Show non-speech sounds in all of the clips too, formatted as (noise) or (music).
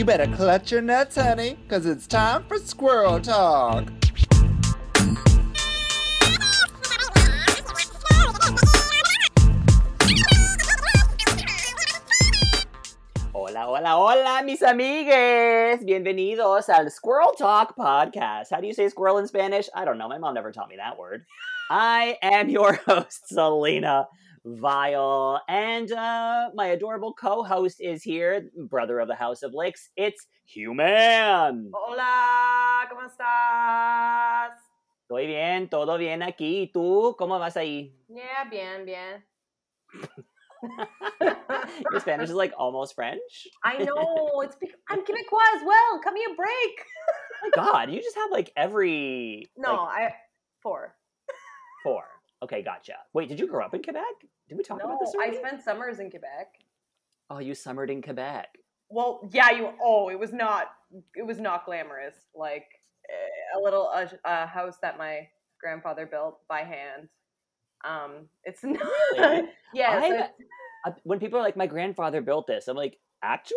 You better clutch your nuts, honey, because it's time for squirrel talk. Hola, hola, hola, mis amigues! Bienvenidos al Squirrel Talk podcast. How do you say squirrel in Spanish? I don't know. My mom never taught me that word. I am your (laughs) host, Selena Vile, and uh, my adorable co-host is here, brother of the House of Licks. It's Human. Hola, ¿cómo estás? Estoy bien, todo bien aquí. ¿Y tú? ¿Cómo vas ahí? Yeah, bien, bien. (laughs) Your Spanish is like almost French. I know. (laughs) It's bec- I'm Quebecois as well. Cut me a break. God, you just have like every No, like, I four. four. Okay, gotcha. Wait, did you grow up in Quebec? Did we talk No, about this Already? I spent summers in Quebec. Oh, you summered in Quebec. Well, yeah, you. Oh, it was not. It was not glamorous. Like eh, a little a, house that my grandfather built by hand. Um, it's (laughs) not. Yeah, so it's- Uh, when people are like, "My grandfather built this," I'm like, "Actually,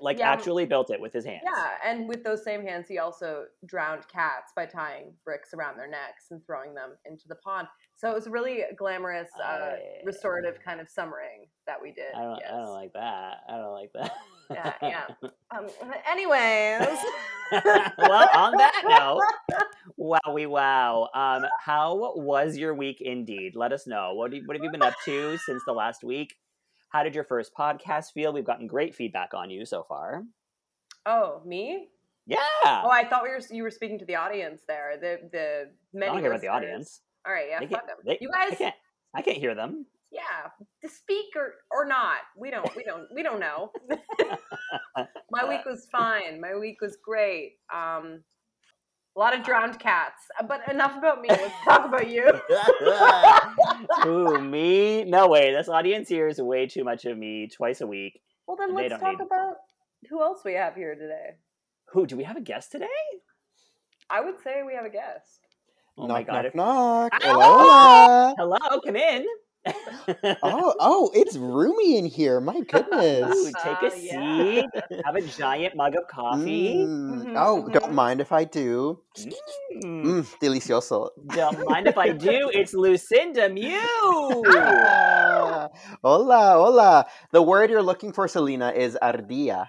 like Yeah, actually built it with his hands." Yeah, and with those same hands, he also drowned cats by tying bricks around their necks and throwing them into the pond. So it was a really glamorous, uh, I- restorative kind of summering that we did. I don't. yes. I don't like that. I don't like that. Yeah, yeah. (laughs) Um, anyways. (laughs) well, on that note, (laughs) wowie wow. Um, how was your week? Indeed, let us know. What, do you- what have you been up to since the last week? How did your first podcast feel? We've gotten great feedback on you so far. Oh, me? Yeah. Oh, I thought we were you were speaking to the audience there. The the I many don't care about the audience. All right, yeah, fuck them. they- You I guys, can't. I can't hear them. yeah, to speak or or not. We don't we don't we don't know. (laughs) My week (laughs) was fine. My week was great. Um, a lot of drowned cats. Uh, But enough about me. Let's talk about you. (laughs) Who (laughs) me? No way. This audience here is way too much of me twice a week. Well, then let's talk about who else we have here today. Who? Do we have a guest today? I would say we have a guest. Oh knock, my god! knock, if- knock. Ow! Hola, hola. Hello, come in. Oh, oh, it's roomy in here. My Ooh, goodness. take a Uh, yeah. seat. Have a giant mug of coffee. Mm. Mhm, Oh, don't mind if I do. Mm. Mm, delicioso. Don't mind if I do. It's Lucinda Miu. Ah, (laughs) hola, hola. The word you're looking for, Selena, is ardilla.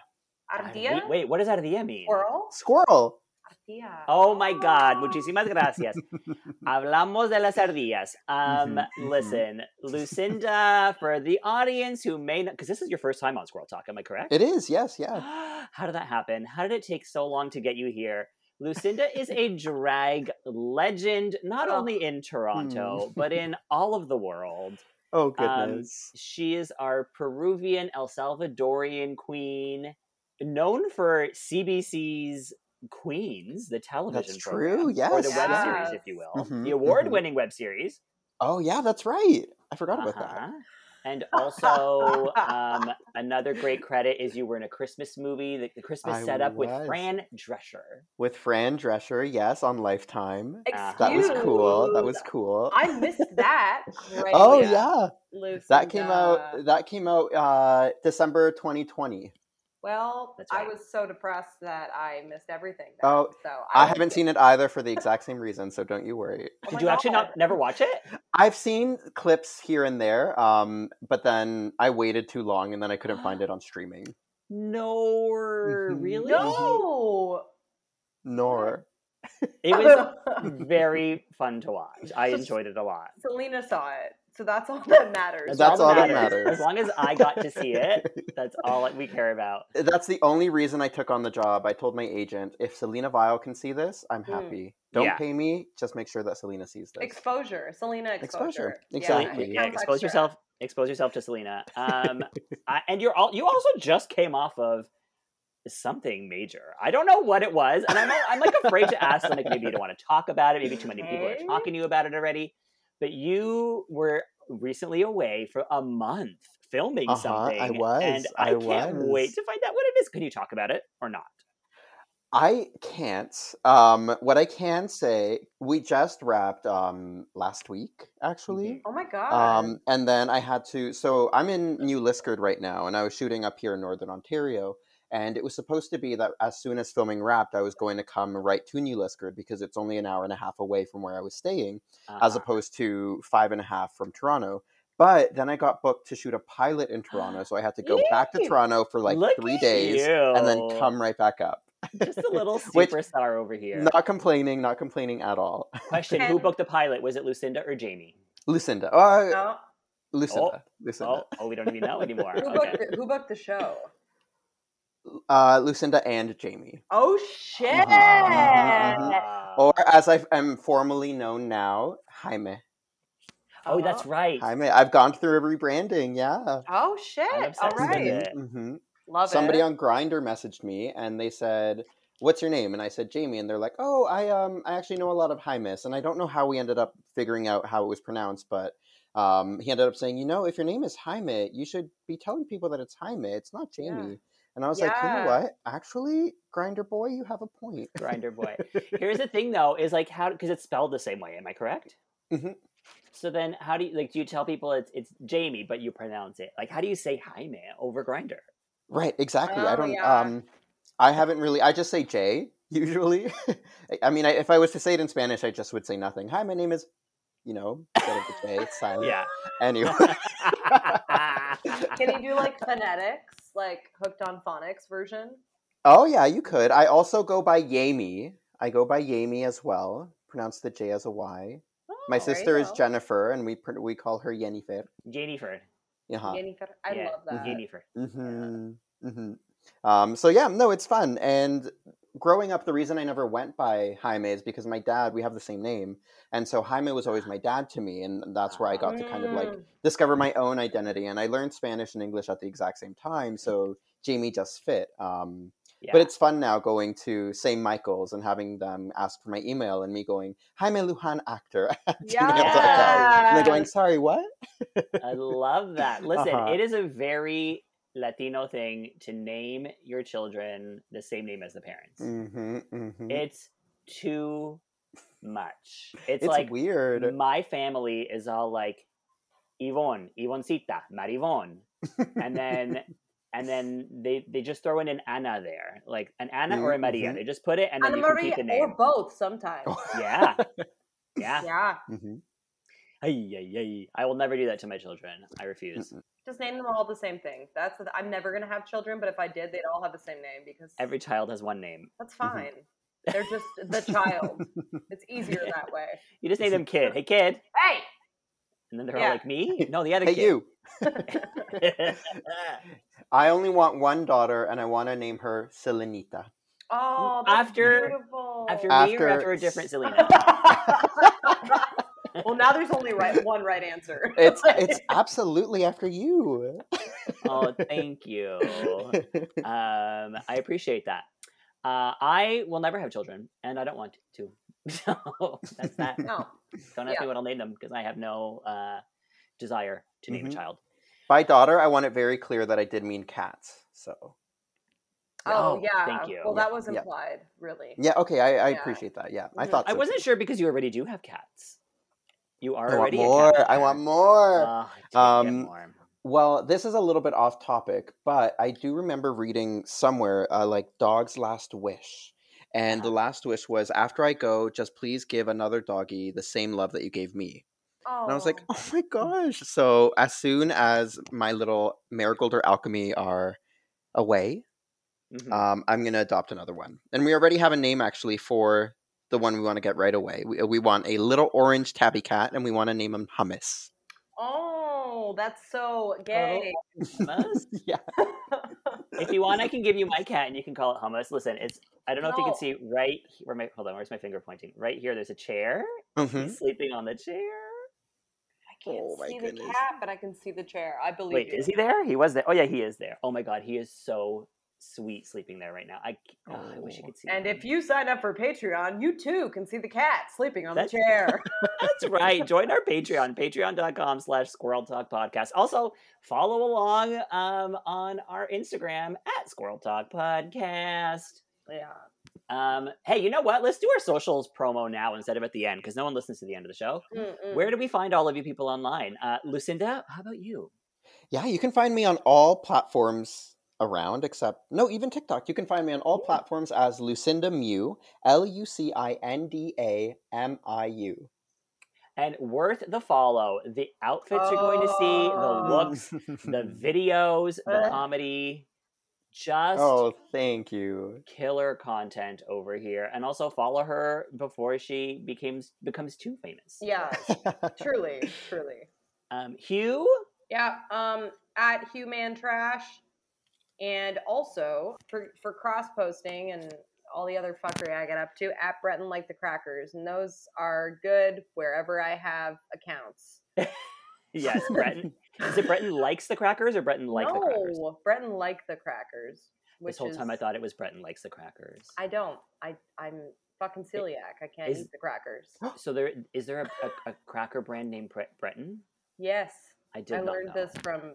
Ardilla? Wait, wait, what does ardilla mean? Squirrel? Squirrel. Ardilla. Oh my God, (laughs) muchísimas gracias. Hablamos de las ardillas. Um, Mhm, mhm. listen, Lucinda, for the audience who may not, because this is your first time on Squirrel Talk, am I correct? It is, yes, yeah. (gasps) How did that happen? How did it take so long to get you here? Lucinda is a drag legend, not Oh. only in Toronto, (laughs) but in all of the world. Oh, Um, goodness. She is our Peruvian El Salvadorian queen, known for CBC's Queens, the television That's program, true, or the yes, web yeah. series, if you will, Mhm, the award-winning web series. oh, yeah, that's right. I forgot about that. Uh-huh. And also, um, another great credit is you were in a Christmas movie, the, the Christmas I setup with. Fran Drescher. With Fran Drescher, yes, on Lifetime. Uh-huh. That was cool. That was cool. I missed that. (laughs) Right oh yeah. yeah, Lucinda. that came out. That came out uh, December 2020. Well, That's I was so depressed that I missed everything. then, Oh, so I was- haven't seen it either for the exact same reason, so don't you worry. (laughs) Oh Did my you actually not never watch it? (laughs) I've seen clips here and there, um, but then I waited too long, and then I couldn't find (gasps) it on streaming. No, Mhm. really? No. Nor It was (laughs) very fun to watch. I enjoyed it a lot. Selena saw it, so that's all that matters. That's all that matters. As long as I got to see it, (laughs) that's all that we care about. that's the only reason I took on the job. I told my agent, if Selena Vile can see this, I'm Mm. happy. Don't Yeah. pay me, just make sure that Selena sees this. Exposure, Selena exposure. Exposure, exactly. it yeah, expose extra. yourself. Expose yourself to Selena. Um, (laughs) I, and you're all. You also just came off of something major. I don't know what it was, and I'm I'm like afraid to ask. Like maybe you don't want to talk about it. Maybe too many people are talking to you about it already. But you were recently away for a month filming Uh-huh, something. I was, and I, I can't wait to find out what it is. Can you talk about it or not? I can't. Um, what I can say, we just wrapped um, last week, actually. Oh my god. Um, and then I had to. So I'm in New Liskeard right now, and I was shooting up here in Northern Ontario. And it was supposed to be that as soon as filming wrapped, I was going to come right to New Liskeard because it's only an hour and a half away from where I was staying, as Uh-huh. opposed to five and a half from Toronto. But then I got booked to shoot a pilot in Toronto, (gasps) so I had to go back to Toronto for like Look three at days and then come right back up. Just a little (laughs) Which- superstar over here. Not complaining, not complaining at all. Question: Who booked the pilot? Was it Lucinda or Jamie? Lucinda. Uh, No. Lucinda. Lucinda. Oh, oh, we don't even know anymore. Who, Okay. booked the, who booked the show? Uh, Lucinda and Jamie. Oh shit! Mhm, mhm, mhm. Ah. Or as I am formally known now, Jaime. oh, that's right. Jaime. I've gone through a rebranding, yeah. Oh shit! I'm All obsessed with right, it. love Somebody it. on Grindr messaged me and they said, What's your name? And I said Jamie, and they're like, Oh, I um I actually know a lot of Jaimes, and I don't know how we ended up figuring out how it was pronounced, but um he ended up saying, you know, if your name is Jaime, you should be telling people that it's Jaime. It's not Yeah. Jamie. And I was like, you know what? Actually, Grindr boy, you have a point. Grindr boy. (laughs) Here's the thing, though, is like how because it's spelled the same way. Am I correct? Mhm. So then, how do you like? Do you tell people it's it's Jamie, but you pronounce it like? How do you say Jaime over Grindr? Right, exactly. I Oh, don't. yeah. Um, I haven't really. I just say Jay usually. I- (laughs) I mean, I, if I was to say it in Spanish, I just would say nothing. Hi, my name is. You know, instead of the J, it's (laughs) silent. Yeah. Anyway. Can you do like phonetics, like hooked on phonics version? oh yeah, you could. I also go by Yami. I go by Yami as well. Pronounce the J as a Y. My Oh, there you sister is. Jennifer, and we pr- we call her Jennifer. Jennifer. Uh-huh. Jennifer. I yeah. love that. Jennifer. hmm hmm Um, so yeah, no, it's fun. And growing up, the reason I never went by Jaime is because my dad, we have the same name, and so Jaime was always my (gasps) dad to me, and that's where I got to kind of like Mm. discover my own identity. And I learned Spanish and English at the exact same time, so Jamie just fit. Um, Yeah. But it's fun now going to St. Michael's and having them ask for my email and me going, Jaime Lujan actor (laughs) at gmail.com. And they're going, sorry, what? I love that. (laughs) Listen, Uh-huh. it is a very Latino thing to name your children the same name as the parents. hmm hmm It's too much. It's, It's like weird. my family is all like Yvonne, Yvoncita, Marivon. And then (laughs) and then they they just throw in an Anna there. Like an Anna or a Maria. Mhm. They just put it and then Anna you Maria complete the or both sometimes. (laughs) Yeah. Yeah. Yeah. hmm Ay, ay, ay. I will never do that to my children. I refuse. Just name them all the same thing. That's the, I'm never gonna have children, but if I did, they'd all have the same name because Every child has one name. that's Mhm. fine. They're just the (laughs) child. It's easier that way. You just name them kid. Hey kid. Hey, And then they're Yeah. all like me? No, the other Hey, kid. you. (laughs) I only want one daughter, and I want to name her Selenita. oh, that's After- beautiful. after me or After- after a different Selena? (laughs) well, now there's only right one right answer. It's (laughs) it's absolutely after you. oh, thank you. Um, I appreciate that. Uh, I will never have children, and I don't want to. (laughs) So that's that. no. Don't ask Yeah. me what I'll name them because I have no uh, desire to name Mhm. a child. By daughter, I want it very clear that I did mean cats. So Oh, Oh, yeah. thank you. Well, that was Yeah. implied, really. yeah, okay, I, I Yeah. appreciate that. Yeah, I Mhm. thought I wasn't sure because you already do have cats. You are I want already a more. I want more. Oh, I Um, more. Well, this is a little bit off topic, but I do remember reading somewhere uh, like Dog's Last Wish. And the Uh-huh. last wish was after I go, just please give another doggy the same love that you gave me. Oh. And I was like, oh my gosh. So as soon as my little marigold or alchemy are away, Mhm. um, I'm going to adopt another one. And we already have a name actually for the one we want to get right away. We, we want a little orange tabby cat and we want to name him Hummus. oh, that's so gay. Hummus? (laughs) yeah. if you want, I (laughs) can give you my cat and you can call it hummus. Listen, it's I don't know if you can see right he- where my hold on, where's my finger pointing? Right here, there's a chair. hmm He's sleeping on the chair. I can't Oh my see goodness. the cat, but I can see the chair. I believe Wait, you. is he there? He was there. Oh yeah, he is there. Oh my god, he is so sweet sleeping there right now. I, oh, I wish I Oh. could see. And him. if you sign up for Patreon, you too can see the cat sleeping on That's- the chair. (laughs) That's right. Join our Patreon, patreon.com slash squirrel talk podcast. Also, follow along um, on our Instagram at squirrel talk podcast. yeah. Um, hey, you know what? Let's do our socials promo now instead of at the end because no one listens to the end of the show. Mm-mm. Where do we find all of you people online? Uh, Lucinda, how about you? Yeah, you can find me on all platforms around, except no, even TikTok. You can find me on all platforms as Lucinda Miu, L U C I N D A M I U. And worth the follow. The outfits you're going to see, the Oh. looks, the (laughs) videos, the Uh. comedy, just oh, thank you. killer content over here. And also follow her before she becomes becomes too famous. Yeah, (laughs) truly, truly. Um, Hugh, Yeah, um, at Human Trash, and also for for cross posting and all the other fuckery I get up to at Breton like the crackers, and those are good wherever I have accounts. (laughs) yes, Breton. Is it Breton likes the crackers or Breton like no, the crackers? Oh, Breton like the crackers. Which This whole time I thought it was Breton likes the crackers. I don't. I I'm fucking celiac. I can't Is- eat the crackers. (gasps) So there is there a, a, a cracker brand named Bre- Breton? Yes, I did I learned know. this from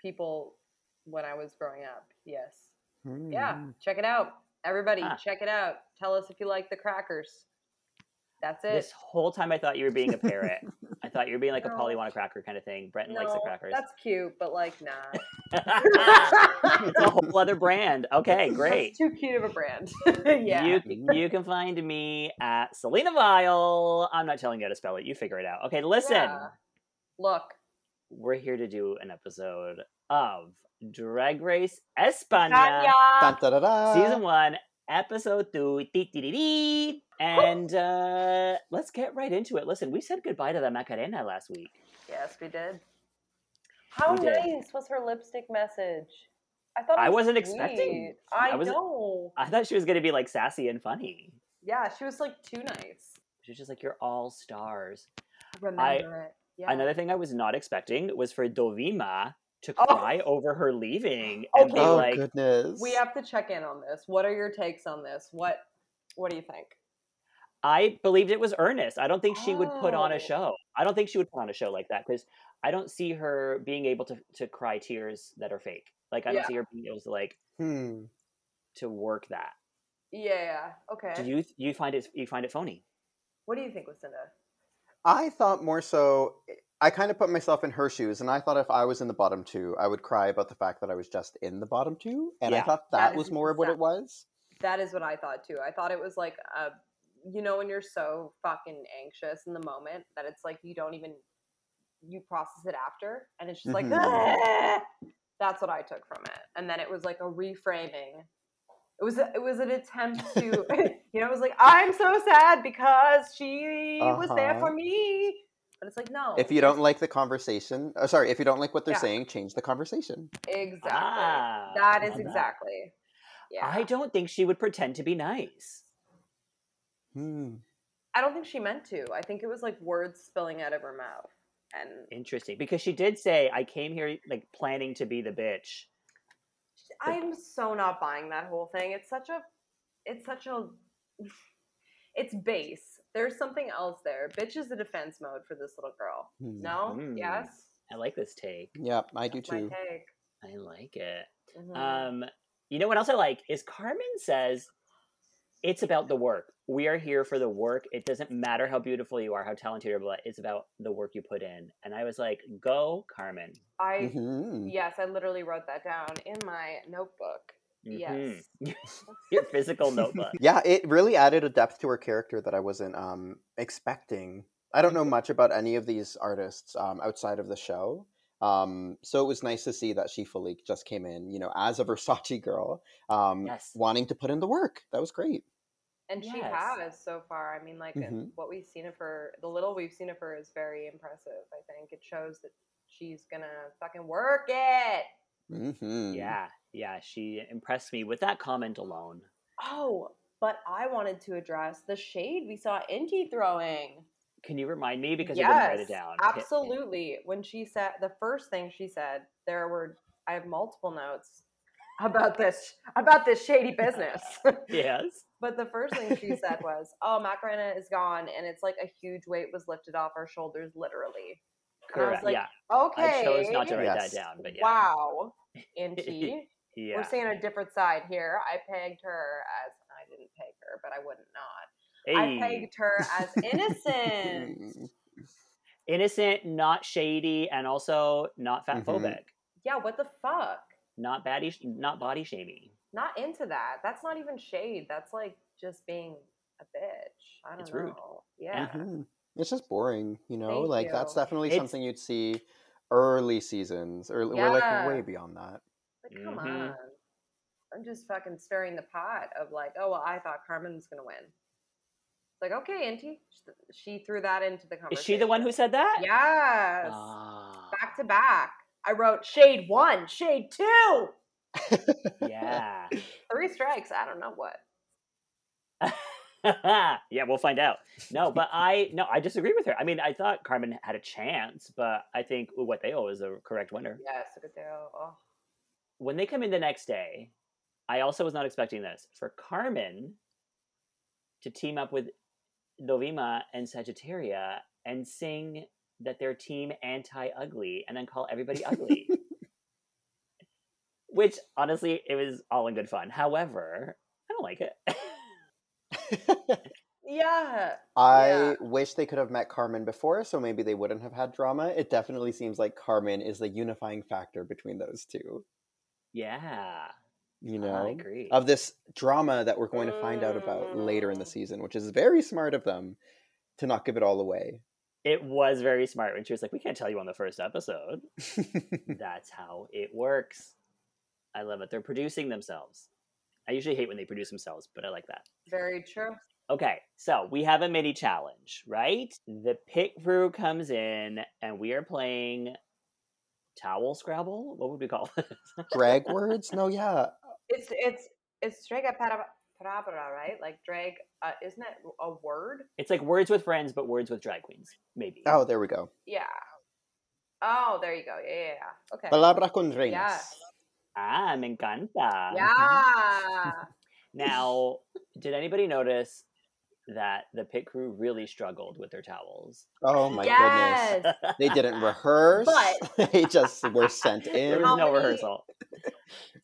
people when I was growing up. Yes. Yeah, Mm. check it out. Everybody, Ah. check it out. Tell us if you like the crackers. That's it. This whole time I thought you were being a parrot. I thought you were being like a No. Polly want a cracker kind of thing. Breton likes the No, crackers. That's cute, but like, nah. (laughs) it's a whole other brand. Okay, great. That's too cute of a brand. (laughs) yeah. You you can find me at Selena Vile. I'm not telling you how to spell it. You figure it out. Okay, listen. Yeah. Look, We're here to do an episode of Drag Race España, Tanya. Dun, da, da, da. season one, episode two. Dee, dee, dee, dee. And uh, let's get right into it. Listen, we said goodbye to the Macarena last week. Yes, we did. How We did. nice was her lipstick message? I thought it I was wasn't sweet. expecting- I, I wasn't- know. I thought she was going to be like sassy and funny. Yeah, she was like too nice. She's just like, you're all stars. Remember it. Yeah. Another thing I was not expecting was for Dovima to Oh. cry over her leaving and Okay. be Oh like, goodness. we have to check in on this. What are your takes on this? What What do you think? I believed it was earnest. I don't think she would put on a Oh. show. I don't think she would put on a show like that because I don't see her being able to to cry tears that are fake. Like I don't Yeah. see her being able to like Hmm. to work that. Yeah. Okay. Do you you find it you find it phony? what do you think, Lucinda? I thought more so. I kind of put myself in her shoes, and I thought if I was in the bottom two, I would cry about the fact that I was just in the bottom two, and I thought That that, was more of what it was. That is what I thought too. I thought it was like a, you know, when you're so fucking anxious in the moment that it's like you don't even you process it after, and it's just like Mhm. "Ah!" that's what I took from it. And then it was like a reframing. It was a, it was an attempt to, (laughs) (laughs) you know, it was like I'm so sad because she was there Uh-huh. for me, but it's like no. If you don't like the conversation, uh, sorry, if you don't like what they're Yeah. saying, change the conversation. exactly, Ah, that is love that. exactly. Yeah, I don't think she would pretend to be nice. Hmm. I don't think she meant to. I think it was like words spilling out of her mouth. And Interesting, because she did say, "I came here like planning to be the bitch." I'm so not buying that whole thing. It's such a it's such a it's base. There's something else there. Bitch is the defense mode for this little girl. Hmm. No? Mm. Yes? I like this take. Yep, I do That's my too. take. I like it. Mhm. Um, you know what else I like is Carmen says it's about the work. We are here for the work. It doesn't matter how beautiful you are, how talented you are, but it's about the work you put in. And I was like, go, Carmen. I Mhm. yes, I literally wrote that down in my notebook. Mhm. Yes. (laughs) (laughs) Your physical notebook. Yeah, it really added a depth to her character that I wasn't um, expecting. I don't know much about any of these artists um, outside of the show. Um, so it was nice to see that she fully just came in, you know, as a Versace girl, um, Yes. wanting to put in the work. That was great. And she has so far. I mean, like Mhm. what we've seen of her, the little we've seen of her is very impressive. I think it shows that she's gonna fucking work it. Hmm Yeah, yeah. She impressed me with that comment alone. Oh, but I wanted to address the shade we saw Inti throwing. Can you remind me because I didn't write it Yes, down? Hit- hit- absolutely. When she said the first thing she said, there were I have multiple notes about this about this shady business. (laughs) Yes. but the first thing she said was, (laughs) "Oh, Macarena is gone, and it's like a huge weight was lifted off our shoulders, literally." And I was Correct. like, yeah. Okay, I chose not to write Yes. that down, but yeah. wow, Inti. (laughs) Yeah. We're seeing a different side here. I pegged her as I didn't peg her, but I wouldn't not. I pegged her as innocent. (laughs) Innocent, not shady, and also not Mhm. fatphobic. yeah, what the fuck? not body, not body shaming. Not into that. That's not even shade. That's like just being a bitch. I don't It's know. rude. Yeah. Mhm. It's just boring, you know. Thank like that's definitely It's- something you'd see early seasons, or we're like way beyond that. Like, come Mhm. on. I'm just fucking stirring the pot of like, oh well, I thought Carmen was gonna win. It's like, okay, Auntie. She threw that into the conversation. Is she the one who said that? Yes. Ah, Back to back. I wrote shade one, shade two. yeah. (laughs) Three strikes. I don't know what. (laughs) (laughs) yeah, we'll find out. No, but I no, I disagree with her. I mean, I thought Carmen had a chance, but I think Hugáceo is the correct winner. Yes, that. Oh. When they come in the next day, I also was not expecting this for Carmen to team up with Dovima and Sagittaria and sing that they're team anti-ugly and then call everybody ugly. (laughs) Which honestly, it was all in good fun. However, I don't like it. (laughs) (laughs) Yeah. I Yeah. wish they could have met Carmen before, so maybe they wouldn't have had drama. It definitely seems like Carmen is the unifying factor between those two. yeah, You I know, agree. of this drama that we're going to find out about later in the Mm. season, which is very smart of them to not give it all away. It was very smart when she was like, "We can't tell you on the first episode." (laughs) That's how it works. I love it. They're producing themselves. I usually hate when they produce themselves, but I like that. Very true. Okay, so we have a mini challenge, right? The pit crew comes in, and we are playing towel scrabble. What would we call it? (laughs) Drag words? No, yeah. It's it's it's drega para parabra, right? Like drag. Uh, isn't that a word? it's like words with friends, but words with drag queens, maybe. Oh, there we go. Yeah. Oh, there you go. Yeah, yeah, yeah. Okay. Palabra con reinas. Yes. Ah, me encanta. Yeah. (laughs) Now, did anybody notice that the pit crew really struggled with their towels? Oh my goodness. They didn't (laughs) rehearse. But- (laughs) they just were sent in. There in. was no many- rehearsal.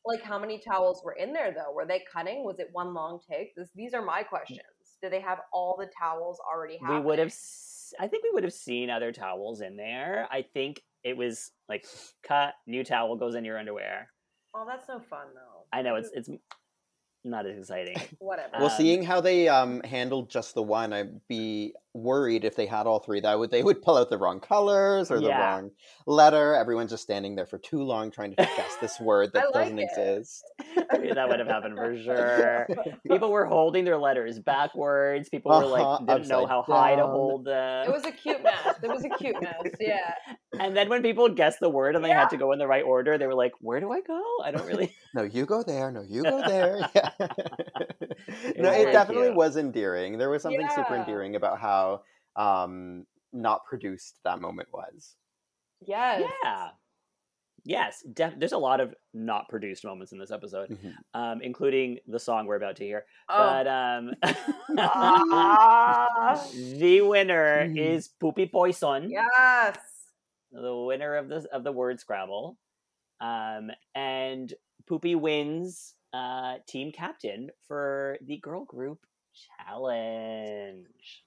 Like, how many towels were in there though? Were they cutting? Was it one long take? This, these are my questions. Did they have all the towels already? we would have s- i think we would have seen other towels in there i think it was like cut new towel goes in your underwear Oh, that's no fun though. i know it's it's not as exciting (laughs) whatever. Well, Um, seeing how they um, handled just the one, I'd be worried if they had all three. That would they would pull out the wrong colors or the Yeah. wrong letter. Everyone's just standing there for too long trying to guess this (laughs) word that like doesn't it. exist. (laughs) I mean, that would have happened for sure (laughs) people were holding their letters backwards people were like Uh-huh, didn't know upside how high to hold them it was a cute mess. It was a cute mess. Yeah. and then when people guessed the word and they Yeah. had to go in the right order they were like where do i go i don't really No, you go there. No, you go there. Yeah. no, it definitely cute. was endearing. There was something super endearing about how um, not produced that moment was. Yes. yeah yes def- there's a lot of not produced moments in this episode Mhm. um, including the song we're about to hear Oh. But um, Ah. (laughs) the winner Mhm. is Pupi Poisson, yes. the winner of the of the word Scrabble, um, and Pupi wins uh, team captain for the girl group challenge.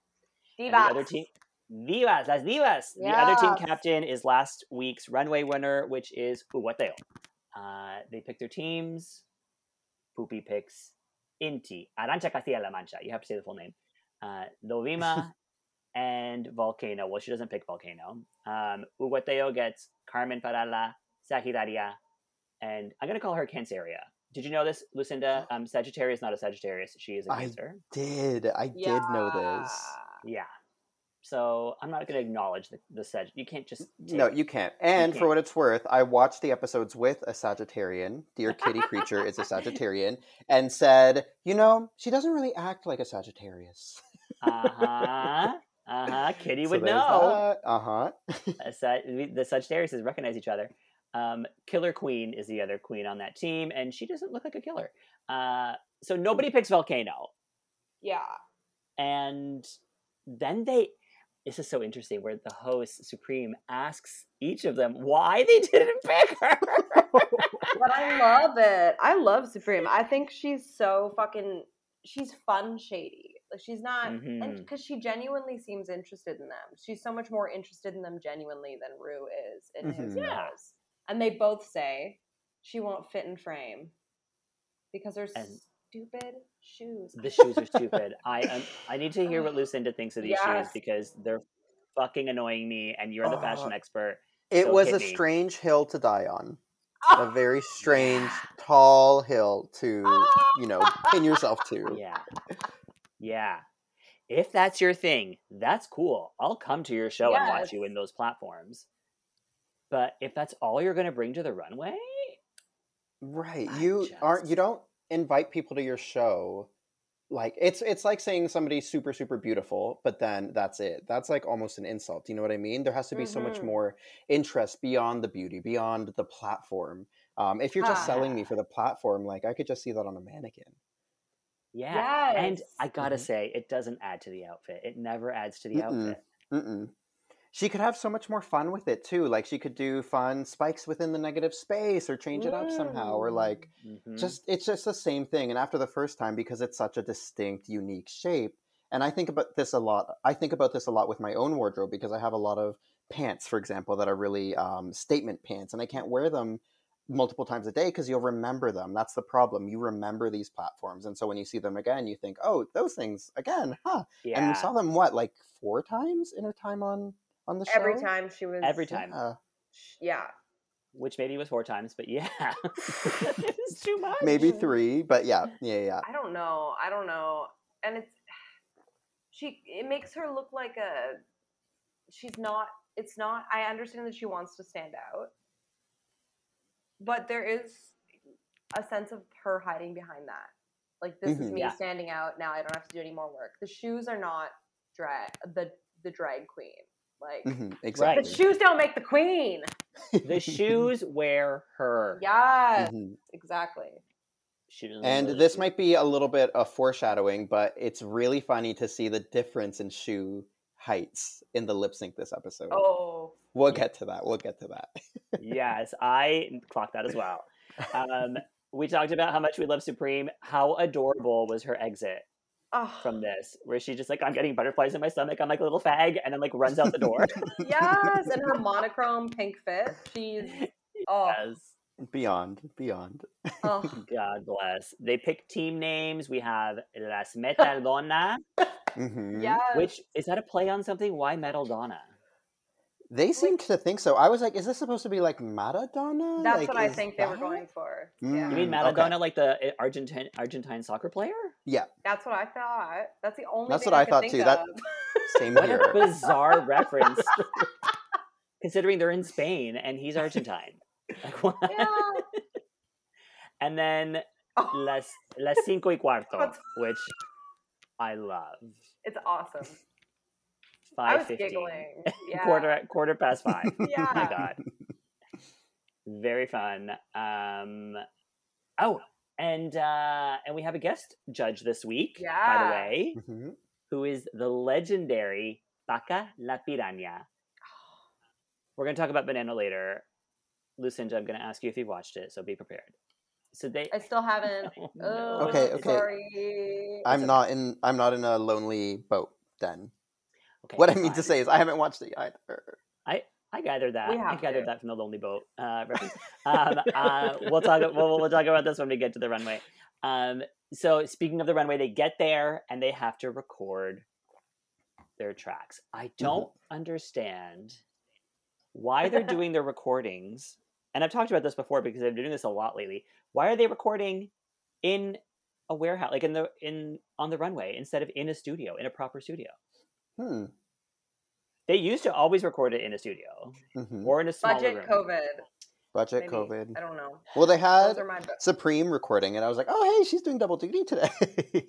And the other team, Divas, las Divas. The other team captain is last week's runway winner, which is Hugáceo. Uh, they pick their teams. Pupi picks Inti, Arantxa Castilla-La Mancha. You have to say the full name. Uh, Dovima (laughs) and Volcano. Well, she doesn't pick Volcano. Um, Hugáceo gets Carmen Farala, Sagittaria, and I'm going to call her Canceria. Did you know this, Lucinda? (gasps) Um, Sagittarius is not a Sagittarius. She is a I Cancer. Did I did know this? Yeah. So I'm not going to acknowledge the, the Sag. You can't just. No, you can't. And can't. for what it's worth, I watched the episodes with a Sagittarian. Dear Kitty Creature is a Sagittarian, (laughs) and said, you know, she doesn't really act like a Sagittarius. Uh huh. Uh huh. Kitty (laughs) would know. Uh huh. (laughs) A Sag- we- the Sagittarius recognize each other. Um, killer Queen is the other queen on that team, and she doesn't look like a killer. Uh, so nobody picks Volcano, Yeah. and then they. This is so interesting, where the host Supremme asks each of them why they (laughs) didn't pick her. But I love it. I love Supremme. I think she's so fucking. She's fun, shady. Like she's not, because she genuinely seems interested in them. She's so much more interested in them genuinely than Rue is in his Mhm. Yeah. shows. And they both say she won't fit in frame because they're And- stupid shoes. The shoes are (laughs) stupid. I um, I need to hear what Lucinda thinks of these shoes because they're fucking annoying me, and you're the fashion Uh, expert. It So was a me. strange hill to die on. Oh, A very (laughs) strange, tall hill to, you know, pin (laughs) yourself to. Yeah, yeah. If that's your thing, that's cool. I'll come to your show and watch you in those platforms. But if that's all you're going to bring to the runway, Right. I You aren't you don't invite people to your show like it's it's like saying somebody's super super beautiful, but then that's it. That's like almost an insult. You know what I mean? There has to be so much Mhm. more interest beyond the beauty, beyond the platform. Um, if you're just selling me Ah. for the platform, like I could just see that on a mannequin. yeah. And I gotta Mhm. say, it doesn't add to the outfit. It never adds to the Mm-mm. outfit. Mm-mm. She could have so much more fun with it too. Like she could do fun spikes within the negative space, or change it up somehow, or Mm. like Mhm. just it's just the same thing and after the first time because it's such a distinct unique shape and i think about this a lot i think about this a lot with my own wardrobe because i have a lot of pants for example that are really um, statement pants and i can't wear them multiple times a day because you'll remember them that's the problem you remember these platforms and so when you see them again you think oh those things again huh yeah. and we saw them what like four times in her time on on the show every time she was Every time. Uh, Yeah. which maybe was four times, but yeah, (laughs) it's too much. maybe three but yeah yeah yeah I don't know. I don't know. And it's (sighs) she it makes her look like a she's not it's not I understand that she wants to stand out. But there is a sense of her hiding behind that. Like this is Mhm. me Yeah. standing out now I don't have to do any more work. The shoes are not drag the the drag queen. Like Mhm, the shoes don't make the queen. the shoes wear her. Yes, Mhm. exactly. She And this shoes. might be a little bit of foreshadowing, but it's really funny to see the difference in shoe heights in the lip sync this episode. Oh, We'll get to that. We'll get to that. (laughs) yes, I clocked that as well. (laughs) Um, we talked about how much we love Supremme. How adorable was her exit oh. from this, where she just like, I'm getting butterflies in my stomach. I'm like a little fag, and then like runs out the door. (laughs) yes, and her monochrome pink fit. She's (laughs) oh, yes. beyond, beyond. oh. (laughs) God bless. They pick team names. We have Las Metaldona, hmm yes. which is that a play on something? Why Metaldona? They seemed to think so. I was like, is this supposed to be like Maradona? That's Like, what I is think they were going for. Mm. Yeah, You mean okay. Like the uh, Argentine Argentine soccer player? Yeah, that's what I thought. That's the only. That's thing what I could thought think too. That- of. (laughs) same What here. a bizarre (laughs) reference, considering they're in Spain and he's Argentine. (laughs) Like what? yeah. And then Oh, las las cinco y cuarto, which I love. it's awesome. I Five was fifteen. (laughs) Yeah. quarter quarter past five. (laughs) Oh my god, very fun. Um, oh, and uh, and we have a guest judge this week, Yeah. by the Yeah. way, Mhm. who is the legendary Paca la Piraña. (gasps) We're going to talk about Banana later. Lucinda, I'm going to ask you if you've watched it, so be prepared. So they. I still haven't. (laughs) Oh. Oh, Okay, okay. Sorry. I'm okay. not in. I'm not in a lonely boat. Then Okay, what I mean to say is, I haven't watched it either. I gathered that. We I gathered to. that from the Lonely Boat uh, (laughs) reference. um, uh, we'll talk. We'll, we'll talk about this when we get to the runway. Um, so speaking of the runway, they get there and they have to record their tracks. I don't understand why they're (laughs) doing their recordings. And I've talked about this before because I've been doing this a lot lately. Why are they recording in a warehouse, like in the in on the runway, instead of in a studio, in a proper studio? Hmm. They used to always record it in a studio hmm or in a smaller Budget room. COVID. Budget Maybe. COVID. I don't know. Well, they had my. Supremme recording, and I was like, oh, hey, she's doing double duty today. (laughs)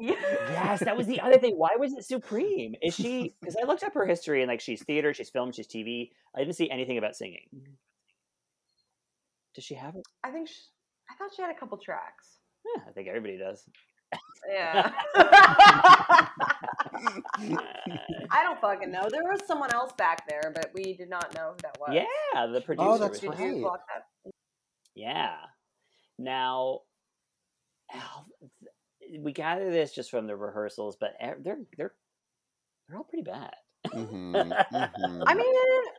Yes, that was the other thing. Why was it Supremme? Is she? Because I looked up her history and like she's theater, she's film, she's TV. I didn't see anything about singing. Does she have? it? I think. She, I thought she had a couple tracks. Yeah, I think everybody does. Yeah. (laughs) I don't fucking know. There was someone else back there, but we did not know who that was. Yeah, the oh, producer. Oh, that's was- Did you right. that? Yeah. Now, oh, we gather this just from the rehearsals, but they're they're they're all pretty bad. Mhm, mhm. I mean,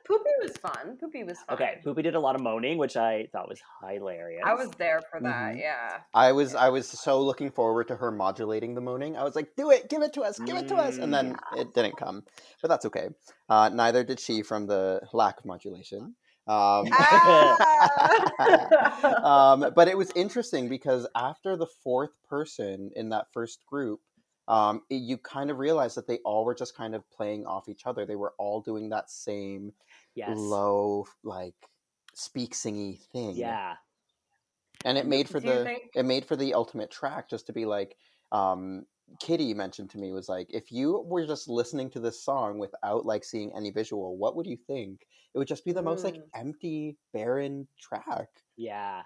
Pupi was fun. Pupi was fun. Okay, Pupi did a lot of moaning, which I thought was hilarious. I was there for that. Mhm. Yeah. I was I was so looking forward to her modulating the moaning. I was like, "Do it, give it to us, give it to us," and then it didn't come, but that's okay. Uh, neither did she from the lack of modulation. (laughs) Um, (laughs) Ah! um, but it was (laughs) interesting because after the fourth person in that first group, um, it- you kind of realize that they all were just kind of playing off each other. They were all doing that same yes. low, like speak singy thing. Yeah. and it made for Do the think- it made for the ultimate track just to be like um kitty mentioned to me was like if you were just listening to this song without like seeing any visual what would you think it would just be the most like Mm. empty barren track Yeah.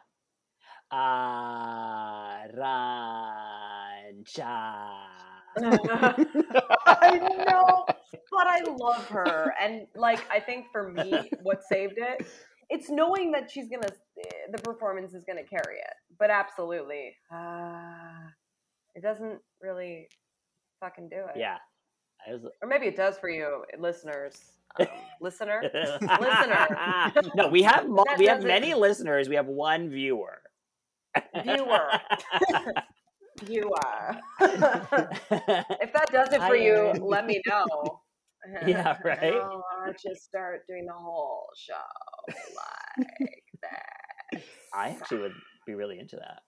Arantxa. I know, but I love her, and like I think for me, what saved it, it's knowing that she's gonna, the performance is gonna carry it. But absolutely, uh, it doesn't really fucking do it. Yeah. I was, or maybe it does for you, listeners, um, listener. (laughs) Listener. no, we have (laughs) mo- we have many listeners. We have one viewer. Viewer. (laughs) Viewer. (laughs) if that does it for you, Erin. let me know. (laughs) Yeah, (laughs) right? I'll just start doing the whole show like that. I actually would be really into that.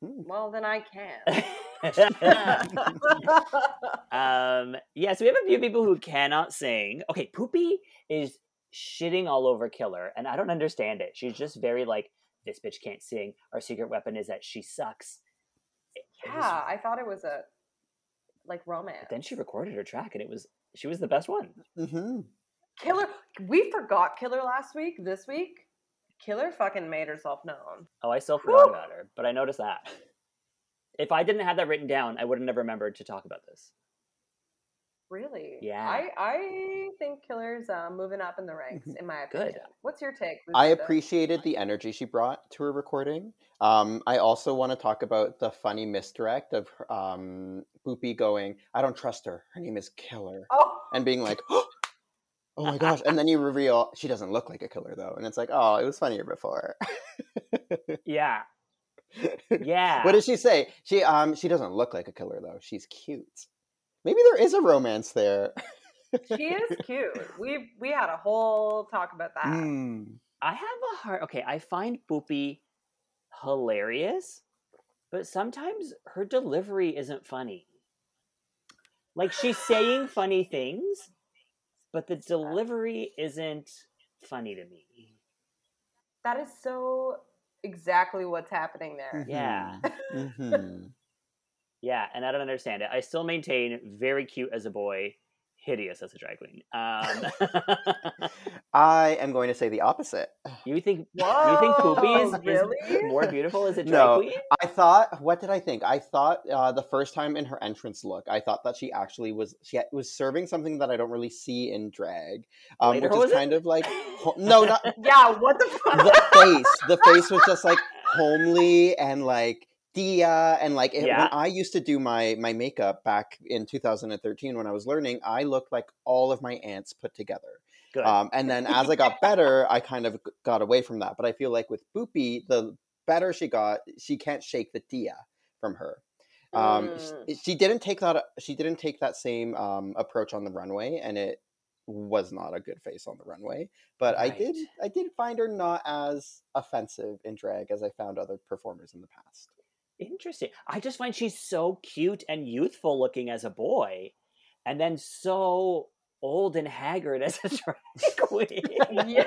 Well, then I can. um, yeah, so we have a few people who cannot sing. Okay, Pupi is shitting all over Killer, and I don't understand it. She's just very like, this bitch can't sing. Our secret weapon is that she sucks. It- it was- yeah, I thought it was a like romance. then she recorded her track, and it was she was the best one. hmm Killer. We forgot Killer last week. This week, Killer fucking made herself known. Oh, I still forgot Whew. about her, but I noticed that. If I didn't have that written down, I would have never remembered to talk about this. Really? Yeah. I I think Killer's uh, moving up in the ranks, in my Good. opinion. What's your take? I appreciated the energy she brought to her recording. Um, I also want to talk about the funny misdirect of um, Boopy going, "I don't trust her. Her name is Killer," Oh, and being like, (laughs) "Oh my gosh!" And then you reveal she doesn't look like a killer though, and it's like, "Oh, it was funnier before." Yeah, (laughs) yeah. What does she say? She um she doesn't look like a killer though. She's cute. Maybe there is a romance there. she is (laughs) cute. We we had a whole talk about that. Mm. I have a hard. Okay, I find Boopy hilarious, but sometimes her delivery isn't funny. Like she's saying (gasps) funny things, but the delivery isn't funny to me. That is so exactly what's happening there. Yeah. (laughs) Mhm. Yeah, and I don't understand it. I still maintain very cute as a boy, hideous as a drag queen. Um, (laughs) I am going to say the opposite. (sighs) you think Whoa, you think Pupi is, is more beautiful as a drag No. queen? I thought, what did I think? I thought uh, the first time in her entrance look, I thought that she actually was she was serving something that I don't really see in drag, um, Later, which is it? kind of like (laughs) no, not Yeah, what the fuck? the face. The face was just like homely and like Dia and like it, Yeah. when I used to do my my makeup back in 2013 when I was learning, I looked like all of my aunts put together. Um, and then as I got better, I kind of got away from that. But I feel like with Boopy, the better she got, she can't shake the Dia from her. Um, Mm. she didn't take that. She didn't take that same um, approach on the runway, and it was not a good face on the runway. But I did, I did find her not as offensive in drag as I found other performers in the past. Interesting. I just find she's so cute and youthful looking as a boy, and then so old and haggard (laughs) as a drag queen. (laughs)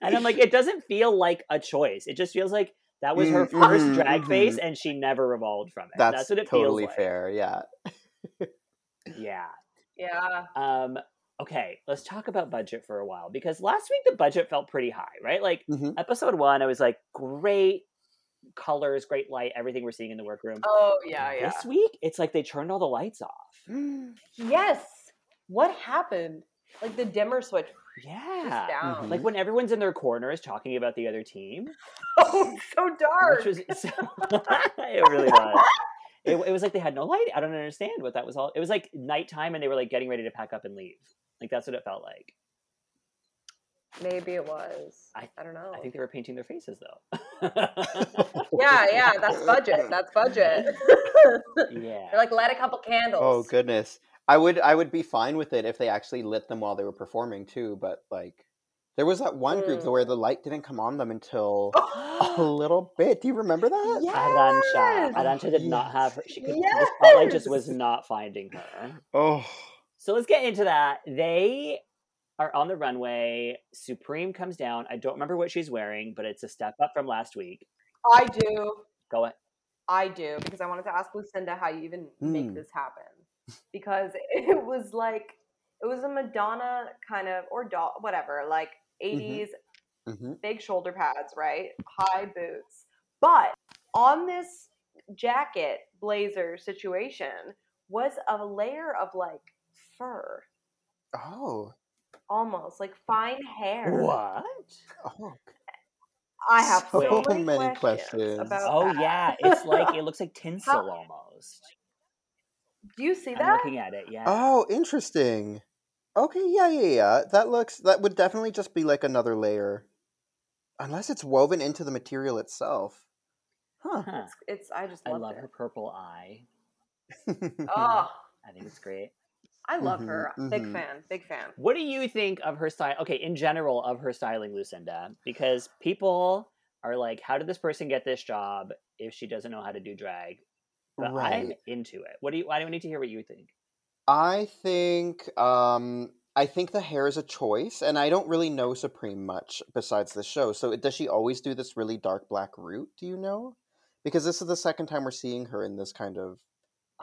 And I'm like, it doesn't feel like a choice. It just feels like that was her Mm, 1st mhm, drag face, mhm. and she never evolved from it. That's, That's, what it totally feels like. fair. Yeah. (laughs) Yeah. yeah. Um. Okay, let's talk about budget for a while because last week the budget felt pretty high, right? Like Mhm. episode one, I was like, great colors, great light, everything we're seeing in the workroom. Oh yeah, yeah. This week, it's like they turned all the lights off. Yes. What happened? Like the dimmer switch Yeah. down. Mhm. Like when everyone's in their corners talking about the other team, (laughs) Oh, so dark. which was so, (laughs) (laughs) it really was. it, it was like they had no light. I don't understand what that was all. It was like nighttime and they were like getting ready to pack up and leave. Like that's what it felt like. Maybe it was. I- I, don't know. I think they were painting their faces though. (laughs) yeah, yeah, that's budget. That's budget. (laughs) yeah. They're like, light a couple candles. Oh goodness. I would I would be fine with it if they actually lit them while they were performing too, but like there was that one group Mm. where the light didn't come on them until a (gasps) little bit. Do you remember that? Arantxa. Yes! Arantxa did not have her. She could, The Yes! spotlight just was not finding her. Oh. So let's get into that. They are on the runway. Supremme comes down. I don't remember what she's wearing, but it's a step up from last week. I do. Go ahead. I do because I wanted to ask Lucinda how you even make Hmm. this happen because (laughs) it was like it was a Madonna kind of or doll whatever like 80s hmm big shoulder pads right high boots but on this jacket blazer situation was a layer of like fur Oh. Almost like fine hair What? Oh. I have so, So many, many questions, questions. about Oh that. yeah, it's like it looks like tinsel almost. do you see I'm that looking at it. Yeah. Oh, interesting. Okay, yeah, yeah, yeah. That looks that would definitely just be like another layer. Unless it's woven into the material itself. Huh. Huh. it's, it's I just I love love it her purple eye. (laughs) oh I think it's great. I love Mhm, her. Big mhm. fan. Big fan. What do you think of her style? Okay, in general of her styling, Lucinda, because people are like, "How did this person get this job if she doesn't know how to do drag?" But I'm Right. into it. What do you? I don't need to hear what you think. I think um I think the hair is a choice, and I don't really know Supremme much besides the show. So does she always do this really dark black root? Do you know? Because this is the second time we're seeing her in this kind of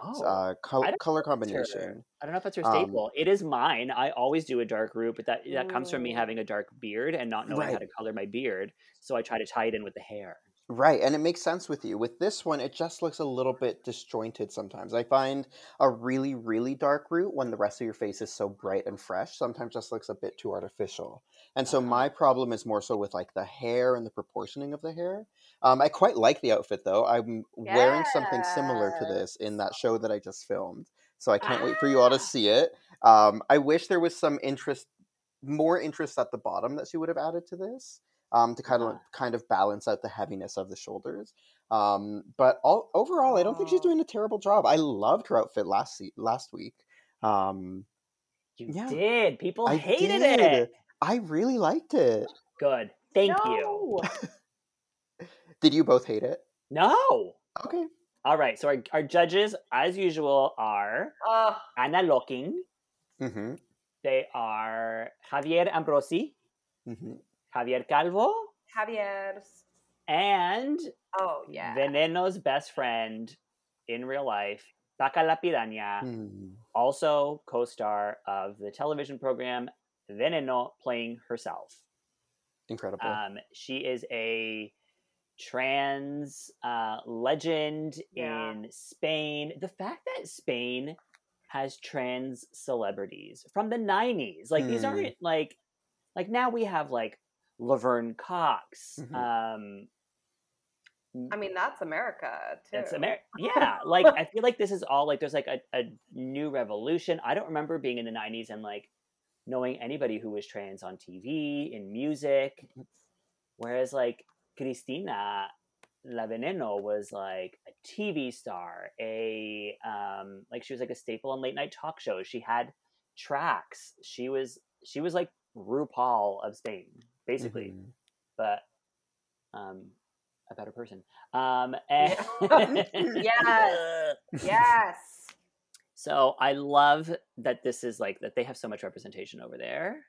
Oh, uh, col- color her. combination. I don't know if that's her Um, staple. it is mine. I always do a dark root, but that that comes from me Mm. having a dark beard and not knowing how to color my beard. So I try to tie it in with the hair. Right, and it makes sense with you. With this one, it just looks a little bit disjointed sometimes. I find a really, really dark root when the rest of your face is so bright and fresh, sometimes just looks a bit too artificial. And so Uh-huh. my problem is more so with like the hair and the proportioning of the hair. Um, I quite like the outfit though. I'm wearing something similar to this in that show that I just filmed. So I can't wait for you all to Ah. see it. Um, I wish there was some interest, more interest at the bottom that she would have added to this um, to kind of kind of balance out the heaviness of the shoulders. Um, but all overall, I don't think she's doing a terrible job. I loved her outfit last last week. Um, You Yeah. did. People I hated did. it. I really liked it. Good. Thank you. (laughs) Did you both hate it? No. Okay. All right. So our, our judges, as usual, are Ugh. Ana Locking. Mm-hmm. They are Javier Ambrosi, Mm-hmm. Javier Calvo, Javier's. and Oh yeah. Veneno's best friend in real life, Paca La Piraña, Mm. also co-star of the television program Veneno, playing herself. Incredible. Um, she is a trans uh, legend Yeah. in Spain. The fact that Spain has trans celebrities from the 90s, like these Hmm. aren't like, like now we have like Laverne Cox. Mhm. Um, I mean, that's America too. it's America. (laughs) Yeah, like I feel like this is all like there's like a, a new revolution. I don't remember being in the 90s and like knowing anybody who was trans on TV, in music. Whereas like Cristina La Veneno was like a TV star, a um like she was like a staple on late night talk shows. She had tracks. She was she was like RuPaul of Spain, basically Mhm. but um a better person um (laughs) and Yes. yes. so i love that this is like that they have so much representation over there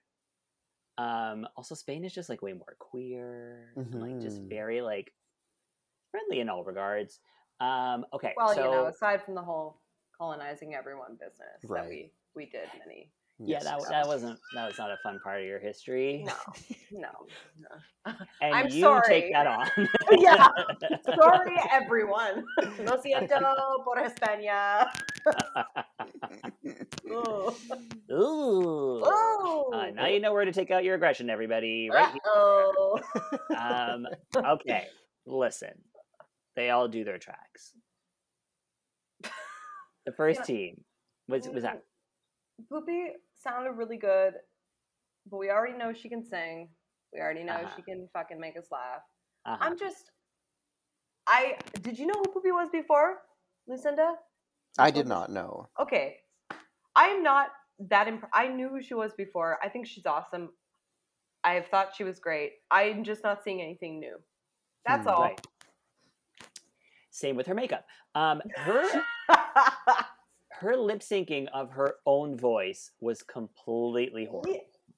um also spain is just like way more queer and, like just Mhm. very like friendly in all regards um okay Well, so you know, aside from the whole colonizing everyone business Right. that we we did many. Yeah that, yes, that wasn't that was not a fun part of your history No, (laughs) no, no. and I'm you sorry. take that on (laughs) Yeah. Sorry, (laughs) everyone. Lo siento por España. Ooh. Ooh. Ooh. Uh, now you know where to take out your aggression, everybody. Right here. Oh. um, okay, listen. They all do their tracks. The first Yeah. team was was that Pupi sounded really good, but we already know she can sing. We already know Uh-huh. she can fucking make us laugh. uh I'm just. I did you know who Pupi was before, Lucinda? I did not know. Okay, I'm not that imp- I knew who she was before. I think she's awesome. I have thought she was great. I'm just not seeing anything new. That's Hmm, all. right. Same with her makeup. Um, her (laughs) her lip syncing of her own voice was completely horrible.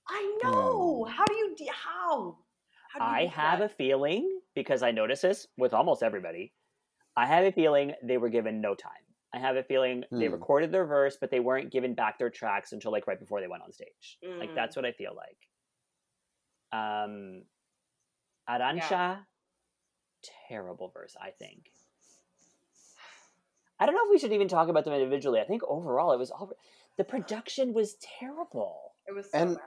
I know. How do you? How? How do you I do have that? a feeling because I notice this with almost everybody. I have a feeling they were given no time. I have a feeling they Hmm. recorded their verse, but they weren't given back their tracks until like right before they went on stage. Like Mm. that's what I feel like. Um, Arantxa, terrible verse. I think. I don't know if we should even talk about them individually. I think overall it was all. The production was terrible. It was so And- bad.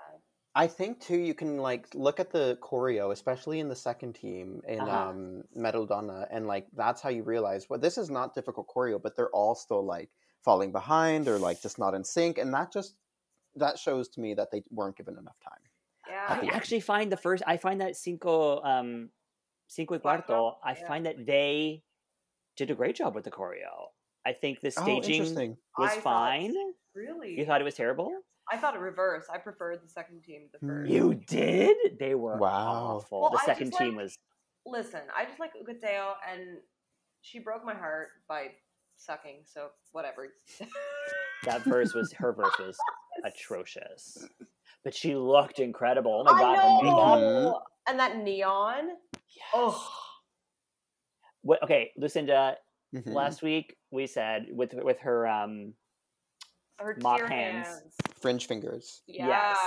I think too you can like look at the choreo, especially in the second team in Uh-huh. um Metal Donna, and like that's how you realize well this is not difficult choreo, but they're all still like falling behind or like just not in sync, and that just that shows to me that they weren't given enough time. Yeah. I end. actually find the first. I find that cinco, um, cinco y cuarto. Cuarto? I find that they did a great job with the choreo. I think the Oh, staging interesting. was I thought- fine. Really? You thought it was terrible? I thought it reversed. I preferred the second team to the first. You did? They were Wow. awful. Well, the second team like- was Listen, I just like Hugáceo, and she broke my heart by sucking. So whatever. that verse was her verse was (laughs) atrocious. But she looked incredible. Oh my I god, her makeup. And that neon. Oh, What, okay, Lucinda, Mhm. last week we said with with her um her Mop hands. hands. Fringe fingers. Yeah. Yes.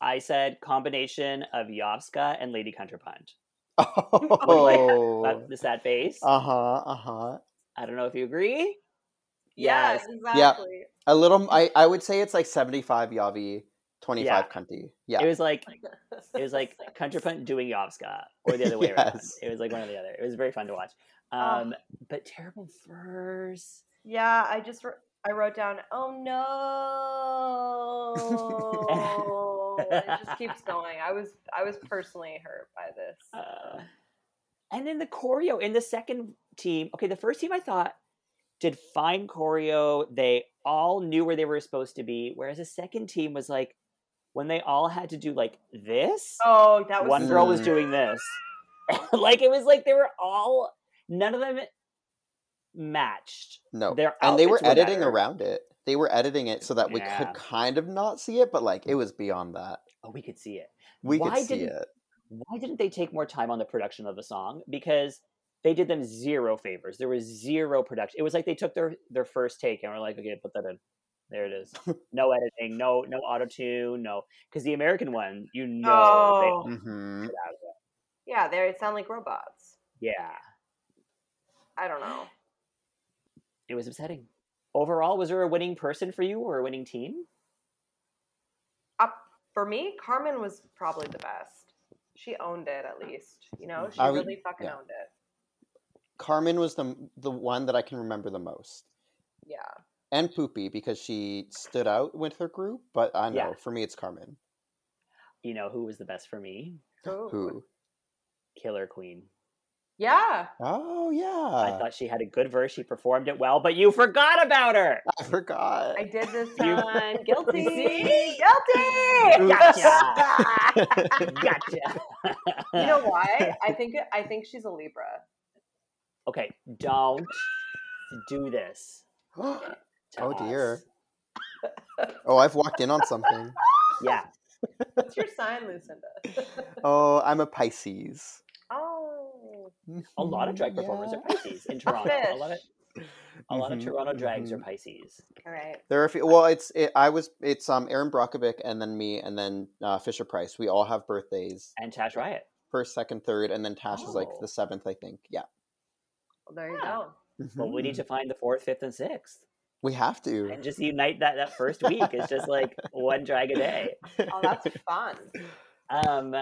I said combination of Yovska and Lady Counterpunch. (laughs) Oh, That, the sad face. uh huh, uh huh. I don't know if you agree. Yes, exactly. A little. I I would say it's like seventy five Yavi, twenty five Yeah. Cunty. Yeah. It was like it was like (laughs) Counterpunch doing Yovska or the other way around. It was like one or the other. It was very fun to watch. Oh. Um, but terrible verse. Yeah, I just wr- I wrote down. Oh no! it just (laughs) keeps going. I was I was personally hurt by this. Uh, and then the choreo in the second team. Okay, the first team I thought did fine choreo. They all knew where they were supposed to be. Whereas the second team was like when they all had to do like this. oh, that was one girl was Mm. doing this. (laughs) like it was like they were all none of them matched. no, Their and they were were editing better. around it. They were editing it so that we Yeah. could kind of not see it, but like it was beyond that. Oh, we could see it. We Why could see didn't- it. Why didn't they take more time on the production of the song? Because they did them zero favors. There was zero production. It was like they took their their first take and were like, okay, put that in. There it is. (laughs) No editing, no no auto tune, no. Because the American one, you know, Oh. they, hmm yeah. They sound like robots. yeah, I don't know. it was upsetting. Overall, was there a winning person for you or a winning team? Up for me, Carmen was probably the best. She owned it at least. You know, mm-hmm. she I would- really fucking yeah. owned it. Carmen was the the one that I can remember the most, Yeah. and Pupi because she stood out with her group. But I know Yeah. for me it's Carmen. You know who was the best for me? Ooh. Who? Killer Queen. Yeah. Oh yeah, I thought she had a good verse. She performed it well, but you forgot about her. I forgot. I did this one. (laughs) Guilty. see? Guilty. Gotcha. (laughs) Gotcha. you know (laughs) why? I think I think she's a Libra. okay, don't do this. (gasps) oh us. dear. Oh, I've walked in on something. Yeah. What's your sign, Lucinda? Oh, I'm a Pisces. Oh. A lot of drag performers are Pisces in (laughs) Toronto. A lot of a lot of Mhm, Toronto drags are mhm. Pisces. All right. There are a few. Well, it's it, I was it's um Aaron Brockovic and then me and then uh, Fisher Price. We all have birthdays And Tash Riot. first, second, third, and then Tash is like Oh. the seventh, I think. Yeah. Well, there you Yeah. go. Well, we need to find the fourth, fifth, and sixth. We have to. And just unite that that first week. It's just like (laughs) one drag a day. Oh, that's fun. Um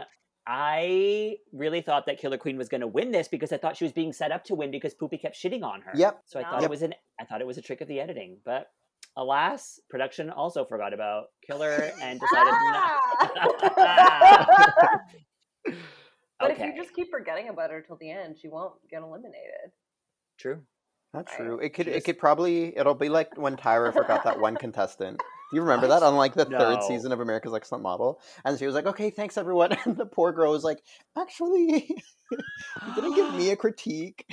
I really thought that Killer Queen was going to win this because I thought she was being set up to win because Pupi kept shitting on her. Yep. So I thought Yep. it was an I thought it was a trick of the editing, but alas, production also forgot about Killer and (laughs) decided Ah! not. (laughs) (laughs) But okay, if you just keep forgetting about her till the end, she won't get eliminated. true. Not Right. true. It could. She It could probably. It'll be like when Tyra forgot that one contestant. Do you remember that on like the No. third season of America's Next Top Model? And she was like, "Okay, thanks everyone." (laughs) And the poor girl was like, "Actually, (laughs) you didn't give me a (gasps) critique."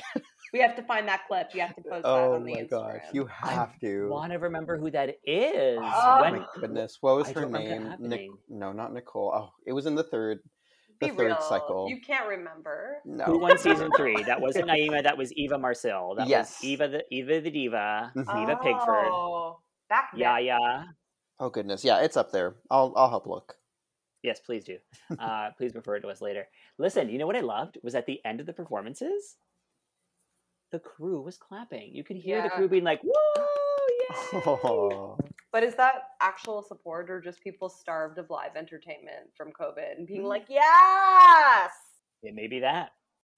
We have to find that clip. You have to post that Oh on the Instagram. Oh my gosh, you have to. Want to remember who that is? Oh When- my goodness, what was I her don't remember that name? Nic- no, not Nicole. Oh, it was in the third, the Be third real. cycle. You can't remember. No. Who won season three? That wasn't (laughs) Naima. That was Eva Marcille. That Yes. was Eva the Eva the diva. Mhm. Eva Pigford. Oh, back then. Yeah, yeah. Oh goodness, yeah, it's up there. I'll I'll help look. Yes, please do. (laughs) Uh, please refer to us later. Listen, you know what I loved was at the end of the performances, the crew was clapping. You could hear the crew being like, "Whoa, (laughs) yeah!" But is that actual support or just people starved of live entertainment from COVID and being Mm. like, yes? It may be that.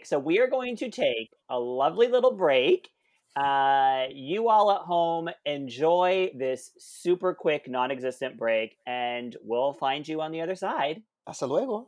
So we are going to take a lovely little break. Uh, you all at home enjoy this super quick, non-existent break, and we'll find you on the other side. hasta luego.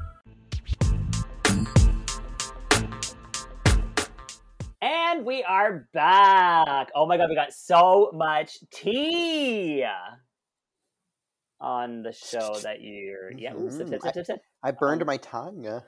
And we are back. Oh my god, we got so much tea on the show (laughs) that you're. Yeah, ooh, sip, sip, sip, sip. I burned my tongue. uh,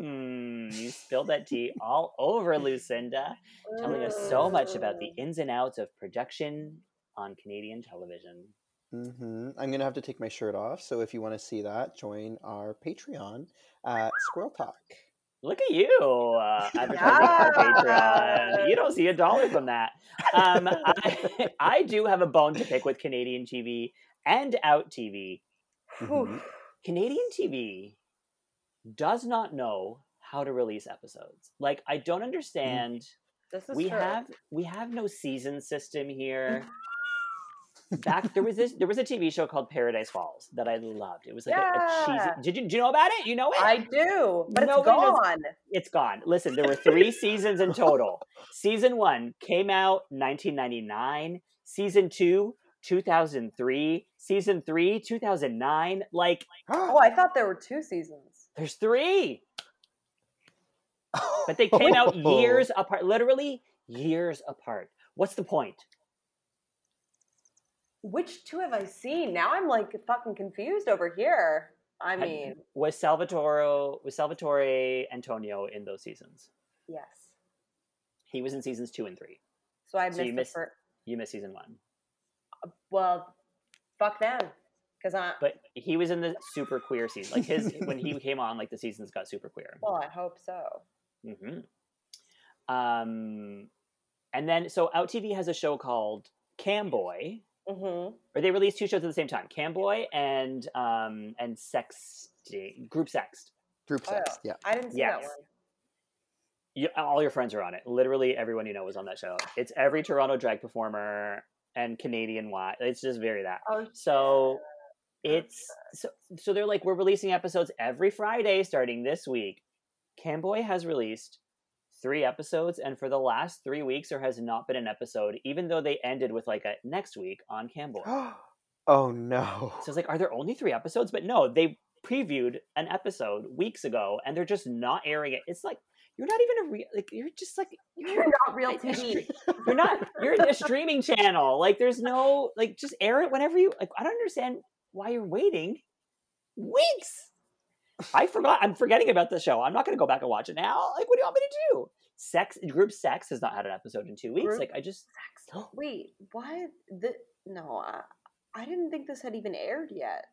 Mm, you spilled that tea all over Lucinda, telling us so much about the ins and outs of production on Canadian television. hmm I'm gonna have to take my shirt off. So if you want to see that, join our Patreon at Squirrel Talk. Look at you uh, (laughs) advertising our Patreon. You don't see a dollar from that. Um, I, (laughs) I do have a bone to pick with Canadian TV and Out TV. Mhm. Canadian TV does not know how to release episodes. Like I don't understand. This is We true. have we have no season system here. Back there was this there was a TV show called Paradise Falls that I loved. It was like a, a cheesy. Did you do you know about it? You know it? I do, but it's Nobody does- gone. it's gone. Listen, there were three seasons in total. Season one came out 1999. Season two, 2003. Season three, 2009. Like, Oh, I thought there were two seasons. there's three, but they came out years (laughs) apart. Literally years apart. What's the point? Which two have I seen? Now I'm like fucking confused over here. I mean, Was Salvatore was Salvatore Antonio in those seasons? yes. He was in seasons two and three. So I So you missed missed- first. You missed season one, Well, fuck them, because I. but he was in the super queer season. Like his when he came on, like the seasons got super queer. Well, I hope so. hmm Um, and then so Out TV has a show called Camboy, Mm-hmm. or they released two shows at the same time: Camboy and um and Sexting, Group Sext. Group Oh, sex. Yeah. I didn't see Yes. that one. You, all your friends are on it. Literally everyone you know was on that show. It's every Toronto drag performer and Canadian wide. It's just very that. Oh, So it's so so they're like we're releasing episodes every Friday starting this week. Camboy has released three episodes, and for the last three weeks there has not been an episode, even though they ended with like a next week on Camboy. (gasps) oh no. So it's like, are there only three episodes? But no, they previewed an episode weeks ago, and they're just not airing it. It's like you're not even a real like you're just like You're not real TV. you're not you're a streaming channel. Like there's no like just air it whenever you like. I don't understand why you're waiting weeks. I forgot. I'm forgetting about the show. I'm not going to go back and watch it now. Like, what do you want me to do? Sex group sex has not had an episode in two weeks. Group like, I just Wait, what? The, no, uh, I didn't think this had even aired yet.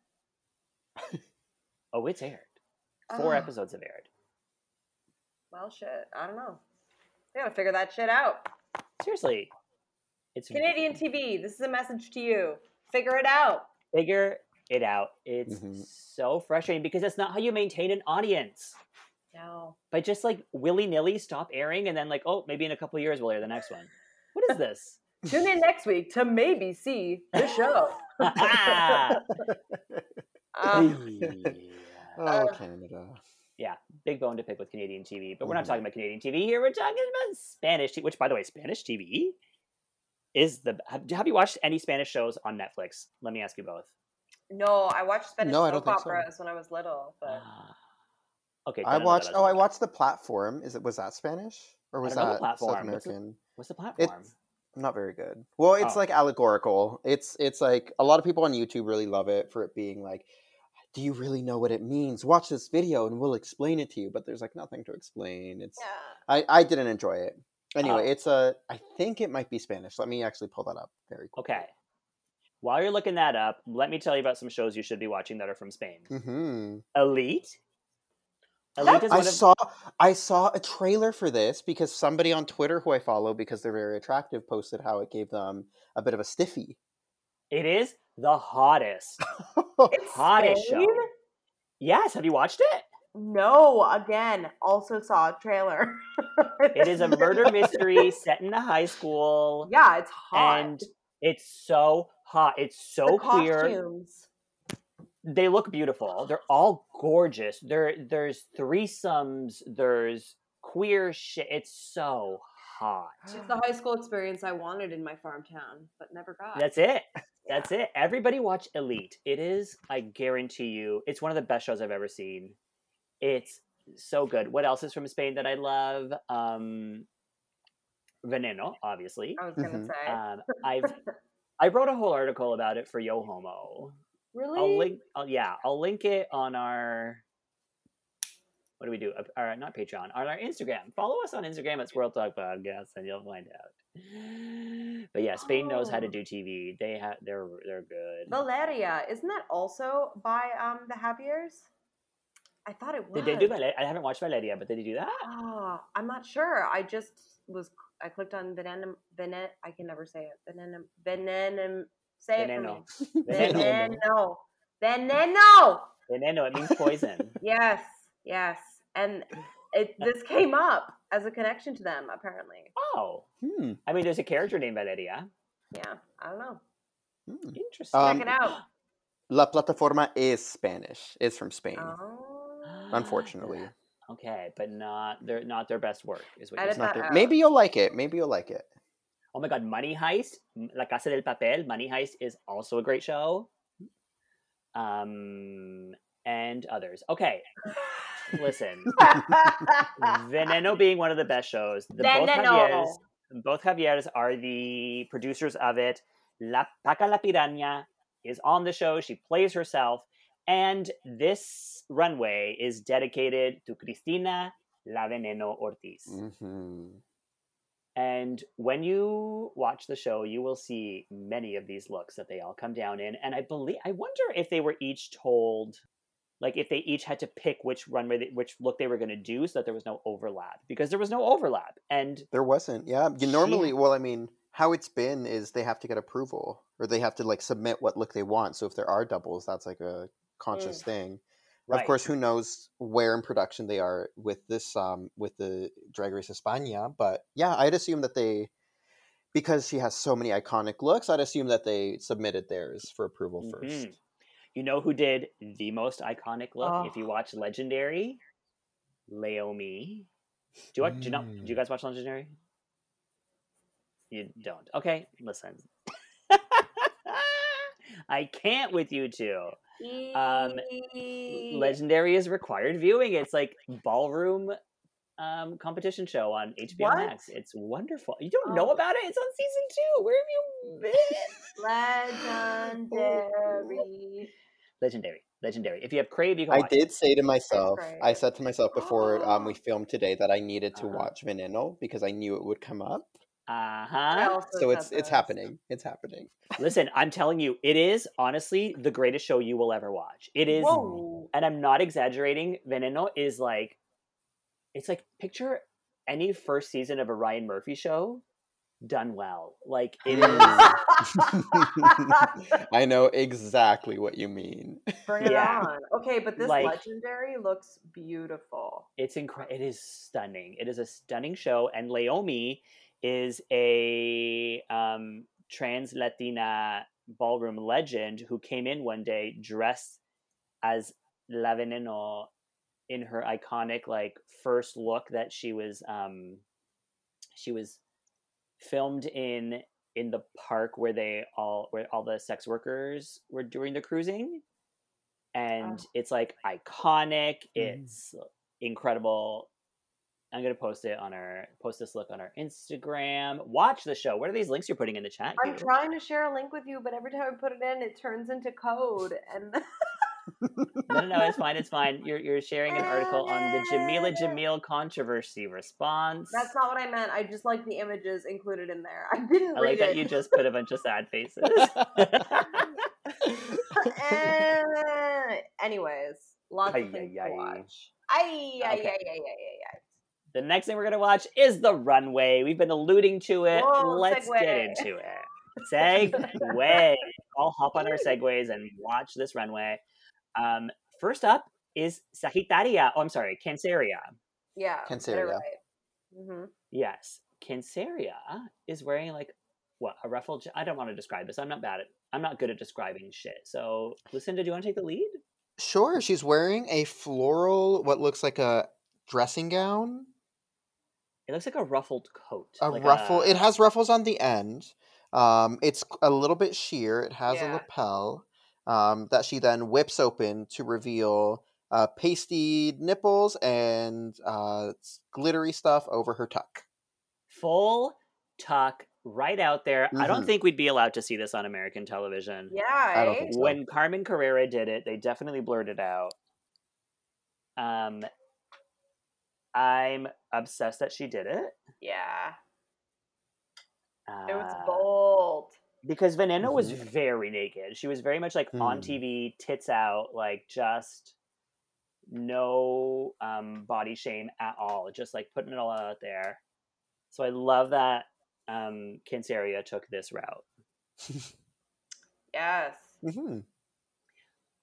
Oh, it's aired. Four Ah, episodes have aired. Well, shit. I don't know. They gotta figure that shit out. Seriously, it's Canadian TV. This is a message to you. Figure it out. figure it out. It's Mhm. so frustrating because that's not how you maintain an audience. No. By just like willy nilly stop airing and then like, oh, maybe in a couple of years we'll air the next one. What is this? (laughs) Tune in next week to maybe see the show. Ah, (laughs) (laughs) Um, Oh, Canada. Yeah, big bone to pick with Canadian TV, but we're not Mhm. talking about Canadian TV here. We're talking about Spanish TV, which, by the way, Spanish TV is the. Have, have you watched any Spanish shows on Netflix? Let me ask you both. No, I watched Spanish No, I don't soap think so. operas when I was little, but Ah. okay, I watched. Oh, I watched the platform. Is it was that Spanish or was don't know the that Platform. South What's the- American? What's the platform? It's not very good. Well, it's Oh. like allegorical. It's it's like a lot of people on YouTube really love it for it being like, do you really know what it means? Watch this video and we'll explain it to you. But there's like nothing to explain. It's yeah. I I didn't enjoy it. Anyway, Oh. it's a. I think it might be Spanish. Let me actually pull that up very quickly. Okay. While you're looking that up, let me tell you about some shows you should be watching that are from Spain. Hmm. Elite. Elite is I of saw I saw a trailer for this because somebody on Twitter who I follow because they're very attractive posted how it gave them a bit of a stiffy. it is the hottest, (laughs) It's hottest show. Yes, have you watched it? No, again, also saw a trailer. (laughs) It is a murder mystery set in a high school, Yeah, it's hot. and it's so hot. It's so the queer. costumes. They look beautiful. They're all gorgeous. There, there's threesomes. There's queer shit. It's so hot. It's the high school experience I wanted in my farm town, but never got. That's it. That's it. Everybody watch Elite. It is, I guarantee you, it's one of the best shows I've ever seen. It's so good. What else is from Spain that I love? Um, Veneno, obviously. I was gonna Mhm. say. Um, I've (laughs) I wrote a whole article about it for Yo Homo. really? I'll link. I'll, yeah, I'll link it on our. What do we do? Uh, Our not Patreon on our Instagram. Follow us on Instagram at Squirrel Talk Podcast, and you'll find out. (gasps) But yeah, Spain knows how to Oh. do TV. They have. They're they're good. Valeria, isn't that also by um the Javiers? I thought it was. Did they do Valeria? I haven't watched Valeria, but did they do that? Oh, I'm not sure. I just was. I clicked on venenum. Venet. I can never say it. Venenum. Venenum. Say Veneno. it for me. (laughs) Veneno. Veneno. Veneno. Veneno. It means poison. (laughs) Yes. Yes. And it this came up as a connection to them apparently. oh, Hmm. I mean, there's a character named Valeria. Yeah. I don't know. hmm. Interesting. Um, Check it out. La Plataforma is Spanish. It's from Spain. Oh. Unfortunately, Okay, but not their not their best work is what you're Edit It's not that there. out. Maybe you'll like it. Maybe you'll like it. Oh my god, Money Heist, La Casa del Papel, Money Heist is also a great show. Um, and others. Okay, listen, (laughs) Veneno being one of the best shows. The both Veneno. Javiers, both Javiers are the producers of it. La Paca la Piraña is on the show. She plays herself, and this runway is dedicated to Cristina La Veneno Ortiz. hmm And when you watch the show, you will see many of these looks that they all come down in. And I believe, I wonder if they were each told, like, if they each had to pick which runway, which look they were going to do, so that there was no overlap. Because there was no overlap, and There wasn't. Yeah. You She- normally, well, I mean, how it's been is they have to get approval or they have to like submit what look they want. So if there are doubles, that's like a conscious thing. right. Of course, who knows where in production they are with this um with the Drag Race España, but yeah, I'd assume that they because she has so many iconic looks, I'd assume that they submitted theirs for approval first. Mhm. you know who did the most iconic look? If you Oh. watch Legendary, Leiomy. Do you watch, do you know? Do you Mm. guys watch Legendary? You don't. Okay, listen. (laughs) I can't with you two. Um, Legendary is required viewing. It's like ballroom um, competition show on HBO What? Max. It's wonderful. You don't know Oh. about it? It's on season two. Where have you been? Legendary. Legendary, legendary. If you have Crave, you can I watch. did say to myself. I said to myself before um, we Oh. filmed today that I needed to Uh-huh. watch Veneno because I knew it would come up. Uh I huh. So it's it's this. happening. It's happening. Listen, I'm telling you, it is honestly the greatest show you will ever watch. It is, Whoa. and I'm not exaggerating. Veneno is like, it's like picture any first season of a Ryan Murphy show done well. Like it is. (laughs) (laughs) I know exactly what you mean. Bring it on. Okay, but this Like- legendary looks beautiful. it's incredible. It is stunning. It is a stunning show, and Leiomy is a um, trans Latina ballroom legend who came in one day dressed as La Veneno in her iconic like first look that she was um, she was filmed in in the park where they all where all the sex workers were doing the cruising and Oh. it's like iconic Mhm. it's incredible i'm gonna post it on our post this look on our instagram watch the show what are these links you're putting in the chat I'm trying to share a link with you, but every time I put it in, it turns into code. And (laughs) no no no it's fine it's fine you're, you're sharing an article on the Jameela (laughs) jamil controversy response that's not what I meant. I just like the images included in there. I didn't i like that it. you just put a bunch of sad faces (laughs) Eh, Anyways, lots of things to watch. Ay, ay, Okay. ay, ay, ay, ay, ay. The next thing we're gonna watch is the runway. We've been alluding to it. Whoa, Let's get into it. Segway. (laughs) I'll hop on our segways and watch this runway. Um, first up is Sagittaria. Oh, I'm sorry, Canceria. Yeah. get Canceria. right. Mhm. Yes, Canceria is wearing like what a ruffled. ja- I don't want to describe this. I'm not bad at. I'm not good at describing shit. So, Lucinda, do you want to take the lead? Sure, she's wearing a floral, what looks like a dressing gown. It looks like a ruffled coat. A like ruffle. a- It has ruffles on the end. Um, it's a little bit sheer. It has a lapel um, that she then whips open to reveal uh, pasty nipples and uh, glittery stuff over her tuck. full tuck right out there. I don't Mhm. think we'd be allowed to see this on American television. Yeah. I don't eh? think so. When Carmen Carrera did it, they definitely blurred it out. Um, I'm obsessed that she did it. Yeah. It was Uh, bold. because Veneno was Mhm. very naked. She was very much like on Hmm. TV, tits out, like just no um, body shame at all. Just like putting it all out there. So I love that um, Canceria took this route. (laughs) Yes. Mm-hmm.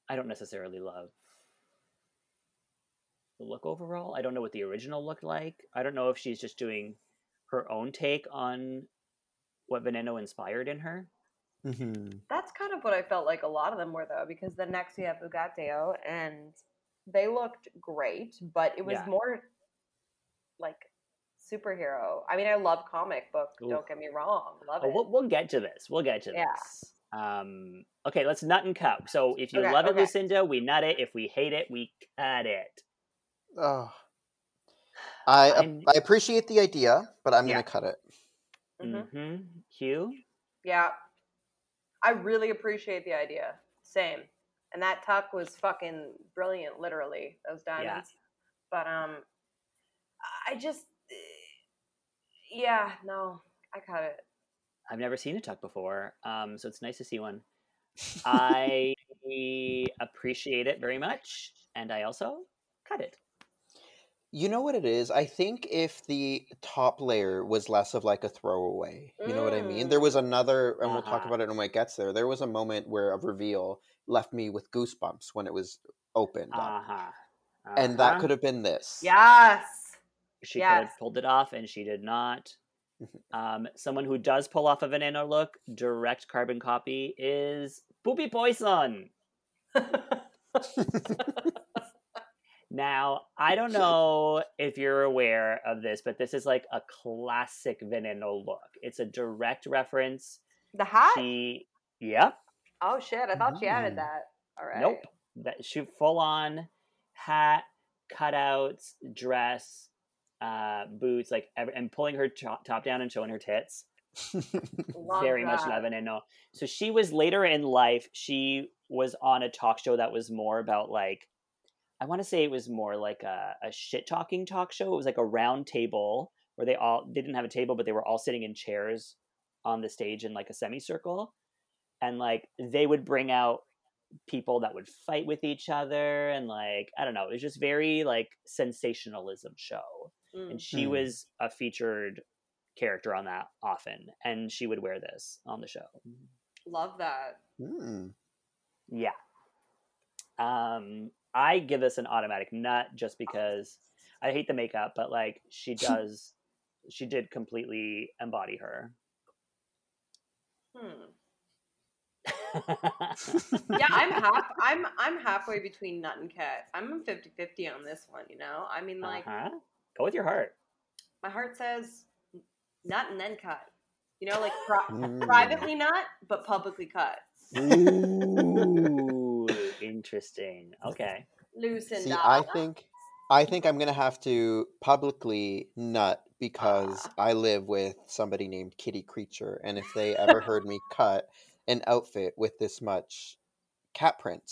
I don't necessarily love the look overall. I don't know what the original looked like. I don't know if she's just doing her own take on what Veneno inspired in her. hmm That's kind of what I felt like a lot of them were though, because the next we have Hugáceo and they looked great, but it was Yeah. more like superhero. I mean, I love comic book. Ooh. Don't get me wrong, love Oh, it. we'll, we'll get to this. We'll get to Yeah. this. Um, okay, let's nut and cup. So if you Okay, love it. Lucinda, we nut it. If we hate it, we cut it. Oh. I ap- I'm- I appreciate the idea, but I'm Yeah. gonna cut it. Mhm. hmm Hugh? Yeah, I really appreciate the idea. Same, and that tuck was fucking brilliant. Literally, those diamonds. But um, I just, yeah, no, I cut it. I've never seen a tuck before, um, so it's nice to see one. (laughs) I appreciate it very much, and I also cut it. You know what it is? I think if the top layer was less of like a throwaway, you know what I mean? There was another, and we'll talk Uh-huh. about it when it gets there. There was a moment where a reveal left me with goosebumps when it was opened up. Uh-huh. And that Uh-huh. could have been this. Yes. She could have pulled it off, and she did not. Um, someone who does pull off a Veneno look, direct carbon copy, is Pupi Poisson. (laughs) (laughs) Now, I don't (laughs) know if you're aware of this, but this is like a classic Veneno look. It's a direct reference. the hat. She, yep, Oh shit! I thought she added Mm. that. All right. nope. That she full on hat, cutouts, dress, uh, boots, like every, and pulling her top, top down and showing her tits. Love very much that. La Veneno. So she was later in life. She was on a talk show that was more about like, I want to say it was more like a, a shit talking talk show. It was like a round table where they all they didn't have a table, but they were all sitting in chairs on the stage in like a semicircle, and like they would bring out people that would fight with each other and like I don't know, it was just very like sensationalism show. Mm. And she Hmm. was a featured character on that often, and she would wear this on the show. Love that. Mm. Yeah. Um, I give this an automatic nut just because I hate the makeup, but like she (laughs) does, she did completely embody her. Hmm. (laughs) Yeah, I'm half. I'm I'm halfway between nut and cat. I'm 50-50 on this one. You know, I mean, like uh-huh. Go with your heart. my heart says nut and then cut. You know, like pri- Mm. privately nut, but publicly cut. Ooh, interesting. Okay. Loosened See, up. I think I think I'm gonna have to publicly nut because Ah. I live with somebody named Kitty Creature, and if they ever (laughs) heard me cut an outfit with this much cat print,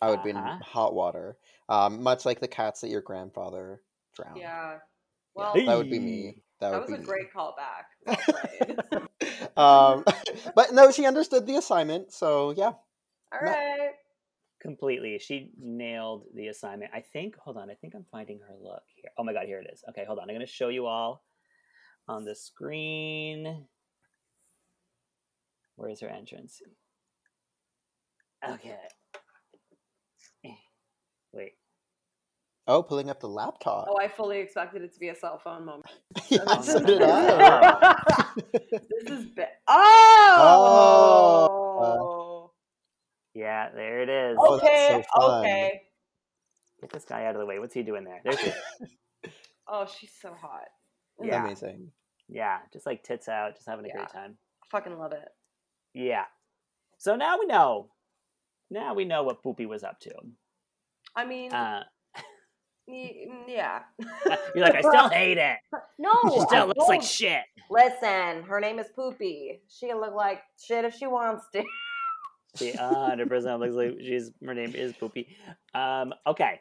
I would be in Uh-huh. hot water. Um, much like the cats that your grandfather drowned. Yeah. Well, Hey. That would be me. That, that was a be me. great callback. (laughs) Well um, (laughs) but no, she understood the assignment, so yeah. All right. Completely. She nailed the assignment. I think, hold on, I think I'm finding her look here. Oh my god, here it is. Okay, hold on. I'm going to show you all on the screen. Where is her entrance? Okay. Eh, Wait. Oh, pulling up the laptop. Oh, I fully expected it to be a cell phone moment. (laughs) yeah, Oh, so did I. (laughs) this is big. Oh. Yeah, there it is. Oh, okay. so okay. Get this guy out of the way. What's he doing there? There's he. (laughs) Oh, she's so hot. Yeah. Amazing. Yeah, just like tits out, just having a Yeah. great time. Fucking love it. Yeah. So now we know. Now we know what Pupi was up to. I mean, Uh, (laughs) yeah. (laughs) you're like, I still hate it. no. She I still looks like don't. shit. Listen, her name is Pupi. She can look like shit if she wants to. She 100 percent looks like she's her name is Pupi. Um, okay.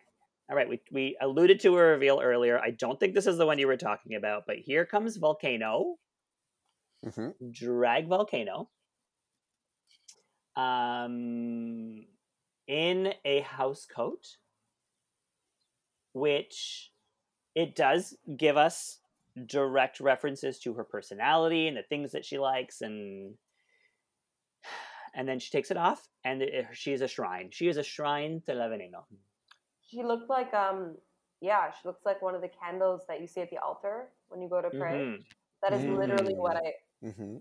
All right, we, we alluded to a reveal earlier. I don't think this is the one you were talking about, but here comes Vulcano, hmm drag Vulcano, um, in a house coat, which it does give us direct references to her personality and the things that she likes and and then she takes it off and it, she's a shrine she is a shrine to la veneno She looked like um yeah, she looks like one of the candles that you see at the altar when you go to pray. Mhm. That is literally what I hmm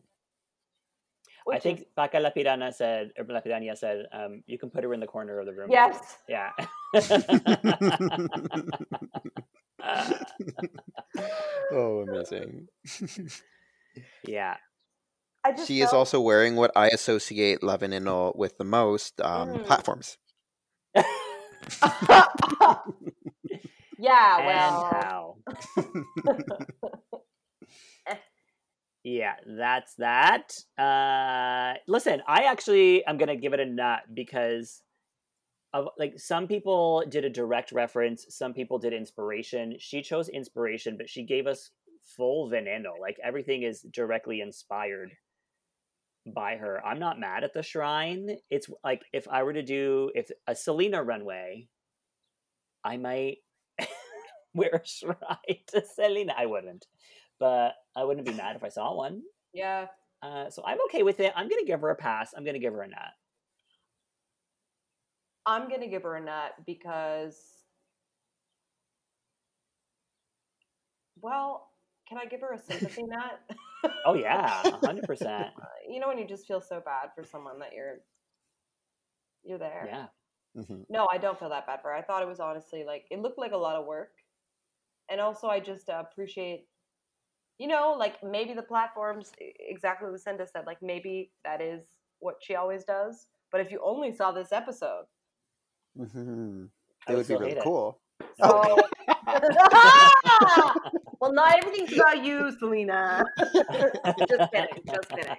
i think is- Paca La Piraña said or La Piraña said um, you can put her in the corner of the room Yes. yeah (laughs) (laughs) oh, amazing. (laughs) yeah I just She is also wearing what I associate La Veneno with the most um, Mm. platforms. (laughs) Yeah, and well. how? (laughs) Yeah that's that. Uh listen i actually i'm gonna give it a nut because of like some people did a direct reference some people did inspiration. She chose inspiration but she gave us full veneno like everything is directly inspired by her. I'm not mad at the shrine. It's like if i were to do if a selena runway i might (laughs) wear a shrine (laughs) to selena. I wouldn't but i wouldn't be mad if i saw one. Yeah. uh, so i'm okay with it. I'm gonna give her a pass. I'm gonna give her a nut. I'm gonna give her a nut because well, can I give her a sympathy (laughs) nut? oh yeah 100% (laughs) you know when you just feel so bad for someone that you're you're there. yeah hmm No, I don't feel that bad for her. I thought it was honestly like it looked like a lot of work, and also I just uh, appreciate, you know, like maybe the platforms exactly what Lucinda said. Like maybe that is what she always does. But if you only saw this episode, hmm I It would would be really hate it. cool. so (laughs) well, not everything's about you, Selena. (laughs) just kidding, just kidding.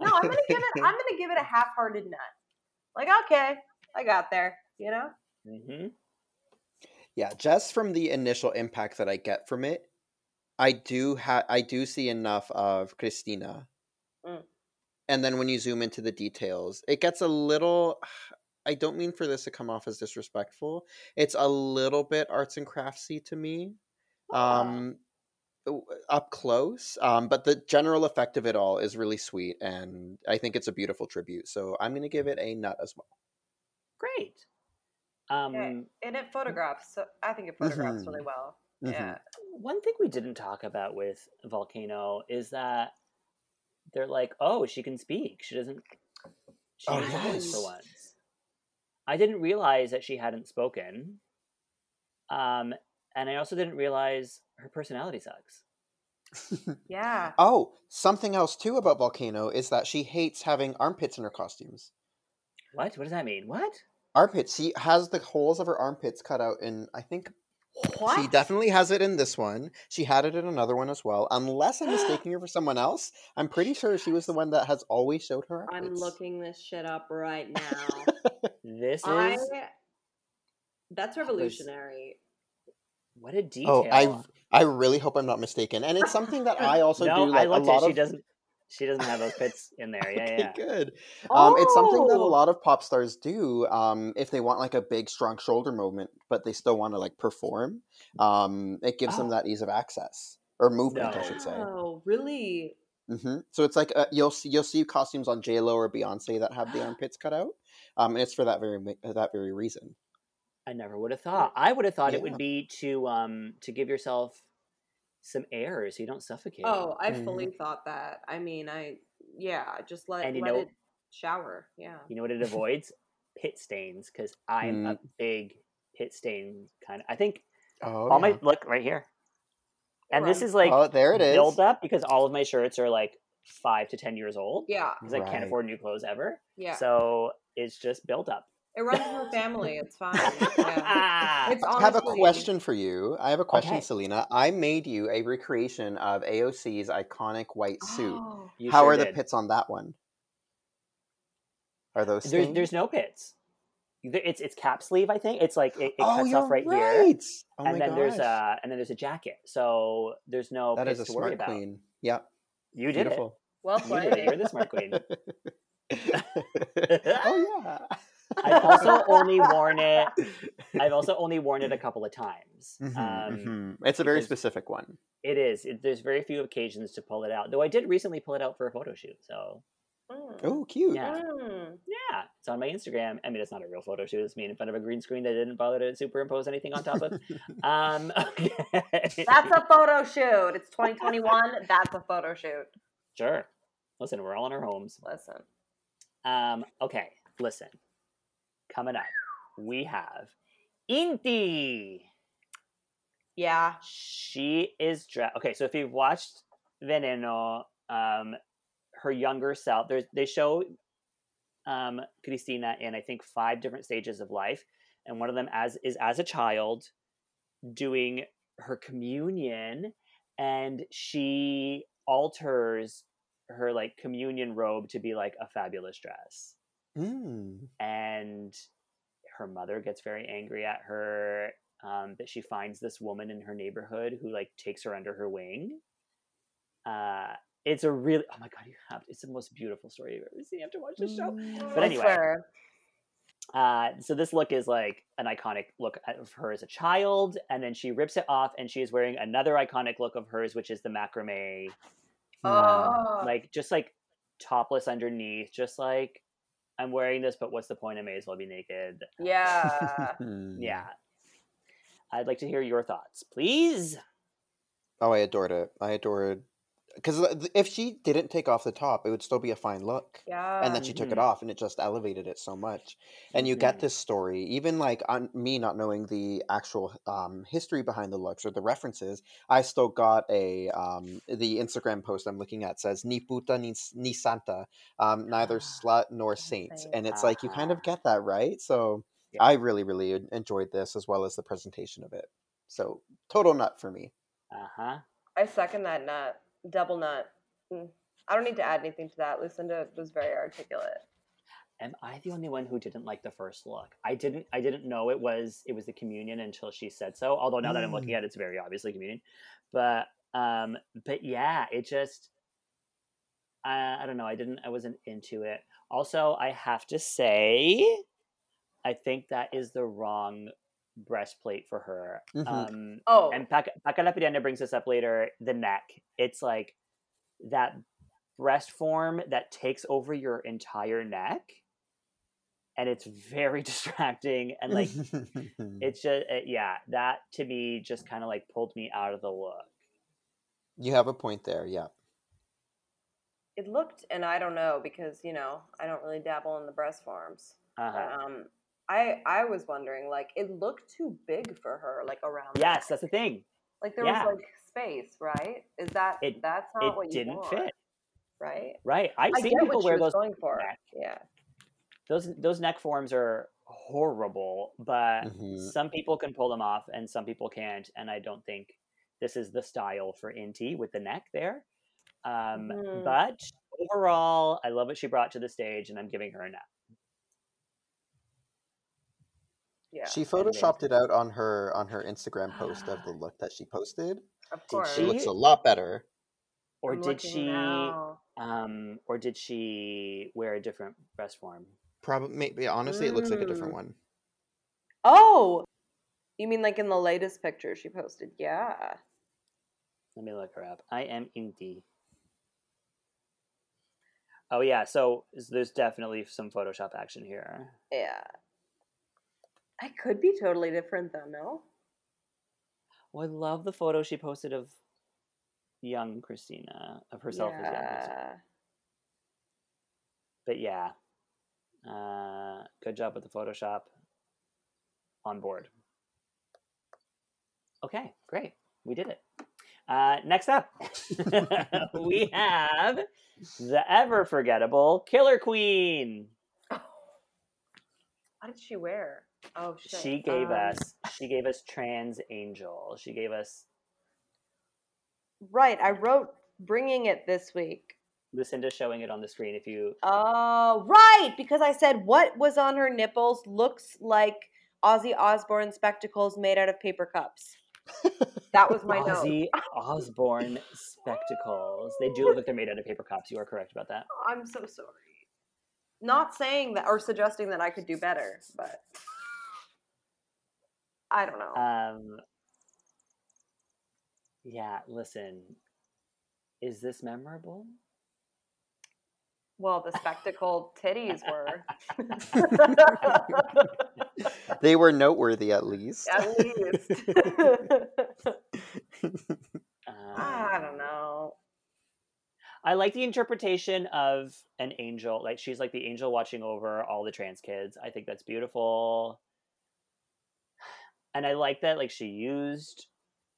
No, I'm gonna give it. I'm gonna give it a half-hearted nut. Like, okay, I got there. You know. hmm Yeah, just from the initial impact that I get from it, I do ha- I do see enough of Cristina. Mm. And then when you zoom into the details, it gets a little (sighs) I don't mean for this to come off as disrespectful. It's a little bit arts and craftsy to me. Um w- up close, um, but the general effect of it all is really sweet, and I think it's a beautiful tribute. So I'm going to give it a nut as well. Great. Um, Yeah, and it photographs. So I think it photographs Mhm. really well. Mhm. Yeah. one thing we didn't talk about with Vulcano is that they're like, oh, she can speak. She doesn't. She Oh, needs a voice for once. I didn't realize that she hadn't spoken. Um, and I also didn't realize her personality sucks. Yeah. Oh, something else too about Vulcano is that she hates having armpits in her costumes. What? What does that mean? What? Armpits. She has the holes of her armpits cut out in. I think What? she definitely has it in this one. She had it in another one as well. Unless I'm (gasps) mistaking her for someone else, I'm pretty sure she was the one that has always showed her armpits. I'm looking this shit up right now. (laughs) This I is that's revolutionary. What a detail. Oh, I I really hope I'm not mistaken, and it's something that I (laughs) also no, do. Like I a looked lot at. it. She doesn't. She doesn't have those pits in there. Yeah, okay, yeah. good. Um, it's something that a Oh. lot of pop stars do um, if they want like a big, strong shoulder movement, but they still want to like perform. Um, it gives them Oh. that ease of access or movement, I should say. Oh, really? hmm So it's like uh, you'll see you'll see costumes on J Lo or Beyonce that have the (gasps) armpits cut out, um, and it's for that very that very reason. I never would have thought. I would have thought it would be to um to give yourself some air so you don't suffocate. Oh, I fully thought that. I mean, I yeah, just let And you let know- it shower. Yeah. You know what it avoids? pit stains because I'm a Mm. big pit stain kind of. I think Oh, all my look right here, and this is like oh, there it is. build up because all of my shirts are like five to ten years old Yeah. because I can't afford new clothes ever. Yeah. So it's just built up. It runs in the family. It's fine. Yeah. Ah, (laughs) It's I have a question for you. I have a question, Okay. Selena. I made you a recreation of AOC's iconic white suit. Oh, How sure are the pits on that one? Are those There's there's no pits. It's it's cap sleeve. I think it's like it, it oh, cuts you're off right, here. right. Oh and my then there's a and then there's a jacket. So there's no that pits is a to worry smart about. queen. Yeah, You did beautiful. Well it. You did it. You're the smart (laughs) queen. (laughs) oh yeah. I've also only worn it. I've also only worn it a couple of times. Mhm, Um, mhm. It's a very specific one. It is. It, there's very few occasions to pull it out. Though I did recently pull it out for a photo shoot. So Mm. Oh, cute. yeah, Mm. yeah, it's on my Instagram. I mean, it's not a real photo shoot. It's me in front of a green screen that I didn't bother to superimpose anything on top of. (laughs) Um, (laughs) okay. That's a photo shoot. It's 2021. That's a photo shoot. sure. Listen, we're all in our homes. Listen. Um, okay, listen. Coming up, we have Inti. Yeah. She is dressed. Okay, so if you've watched Veneno, um, her younger self, there's they show um, Cristina in I think five different stages of life, and one of them as is as a child doing her communion, and she alters her like communion robe to be like a fabulous dress Mm. and her mother gets very angry at her um, that she finds this woman in her neighborhood who like takes her under her wing uh, it's a really oh my god you have it's the most beautiful story you've ever seen you have to watch the show but anyway swear. uh, so this look is like an iconic look of her as a child and then she rips it off and she is wearing another iconic look of hers which is the macrame Oh. like just like topless underneath just like i'm wearing this but what's the point i may as well be naked yeah. (laughs) Hmm. yeah i'd like to hear your thoughts please Oh, I adored it. I adored because if she didn't take off the top, it would still be a fine look. Yeah. and then she took it Mhm. off and it just elevated it so much and you get Mhm. this story even like on me not knowing the actual um, history behind the looks or the references i still got a um, the instagram post i'm looking at says ni puta ni, ni santa um, neither Ah, slut nor saint. saint and it's like you kind of get that right so Yeah. i really really enjoyed this as well as the presentation of it so total nut for me uh-huh I second that nut. Double nut. Mm. I don't need to add anything to that. Lucinda was very articulate. am i the only one who didn't like the first look i didn't i didn't know it was it was the communion until she said so although now that i'm looking Mm. at it it's very obviously communion but Um, but yeah, it just I, I don't know. I didn't. I wasn't into it. Also, I have to say, I think that is the wrong breastplate for her. Mhm. Um, Oh, and Paca Paca La Piraña brings this up later. The neck. It's like that breast form that takes over your entire neck, and it's very (laughs) distracting. And like, (laughs) it's just uh, yeah, that to me just kind of like pulled me out of the look. you have a point there. Yeah. it looked, and I don't know because you know I don't really dabble in the breast forms. Uh-huh. But, um, I I was wondering, like, it looked too big for her, like around. Yes, neck. that's the thing. like there yeah. was like space, right? Is that It- that's not It what you didn't want, fit. right? Right. I've I seen get people what she wear those going for. neck. Yeah. those those neck forms are horrible, but Mhm. some people can pull them off and some people can't. And I don't think this is the style for Inti with the neck there. Um, Mhm. But overall, I love what she brought to the stage, and I'm giving her a nap. Yeah. She photoshopped it out on her on her Instagram post of the (gasps) look that she posted. Of course. She she- looks a lot better. Or I'm did she? now. Um, or did she wear a different breast form? Probably, maybe honestly, it looks like a different Mm. one. Oh, you mean like in the latest picture she posted? Yeah. Let me look her up. I am Inti. Oh yeah, so there's definitely some Photoshop action here. Yeah. I could be totally different though, no? Well, I love the photo she posted of young Cristina, of herself as young Cristina. But yeah, uh, good job with the Photoshop. On board. Okay, great. We did it. Uh, next up, (laughs) we have the ever forgettable Killer Queen. (laughs) What did she wear? Oh shit. She gave Um, us she gave us Trans Angel. She gave us Right, I wrote bringing it this week. Lucinda showing it on the screen. If you Oh, right, because I said what was on her nipples looks like Ozzy Osbourne spectacles made out of paper cups. (laughs) That was my note. Ozzy Osbourne spectacles. They do look like they're made out of paper cups. You are correct about that. I'm so sorry. Not saying that or suggesting that I could do better, but I don't know. Um, yeah, listen. Is this memorable? well, the spectacled titties were. (laughs) They were noteworthy, at least. At least. (laughs) I Um, don't know. I like the interpretation of an angel. Like she's like the angel watching over all the trans kids. I think that's beautiful. And I like that like she used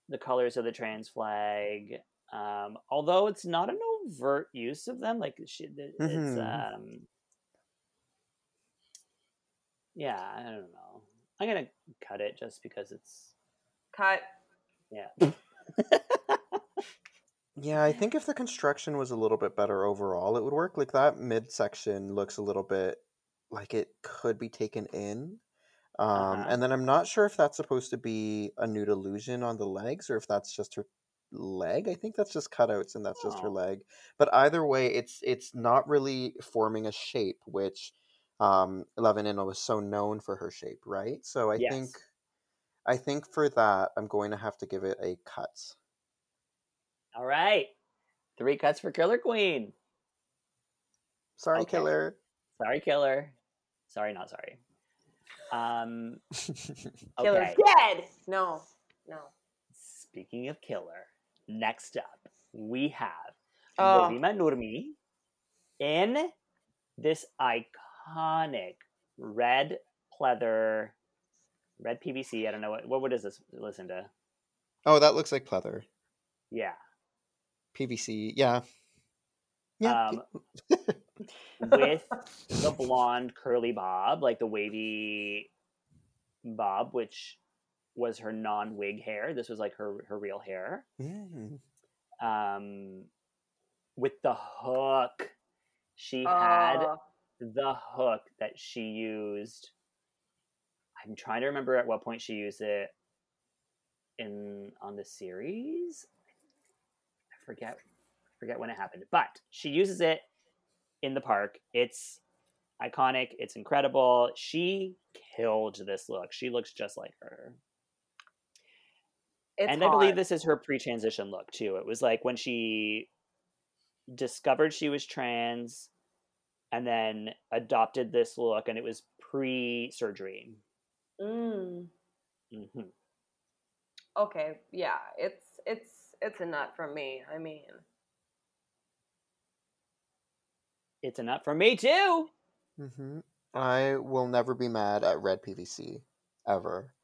the colors of the trans flag. Um, although it's not an overt use of them, like she, it's Mhm. um, yeah, I don't know. I'm gonna cut it just because it's Cut. yeah. (laughs) Yeah, I think if the construction was a little bit better overall, it would work. Like that midsection looks a little bit like it could be taken in. Um, Uh-huh. And then I'm not sure if that's supposed to be a nude illusion on the legs or if that's just her leg. I think that's just cutouts and that's just her Oh. leg. But either way, it's it's not really forming a shape, which um, La Veneno was so known for her shape, right? So I think I think for that, I'm going to have to give it a cut. All right, three cuts for Killer Queen. Sorry, Okay. killer. Sorry, killer. Sorry, not sorry. Um, (laughs) Killer's okay. dead. No. No. Speaking of killer, next up we have Oh. Dovima Nurmi in this iconic red pleather, red PVC. I don't know what what what is this? Listen to Oh, that looks like pleather. yeah. PVC. Yeah. Yeah. Um, (laughs) with (laughs) the blonde curly bob, like the wavy bob, which was her non-wig hair. This was like her her real hair. Mm. Um, with the hook, she had Oh, the hook that she used. I'm trying to remember at what point she used it in on the series. I forget I forget when it happened, but she uses it in the park. It's iconic. It's incredible. She killed this look. She looks just like her. It's and I believe this is her pre-transition look too. It was like when she discovered she was trans and then adopted this look and it was pre-surgery. Mm, hmm okay, yeah, it's it's it's a nut from me. I mean, It's a nut for me too. hmm I will never be mad at red PVC ever.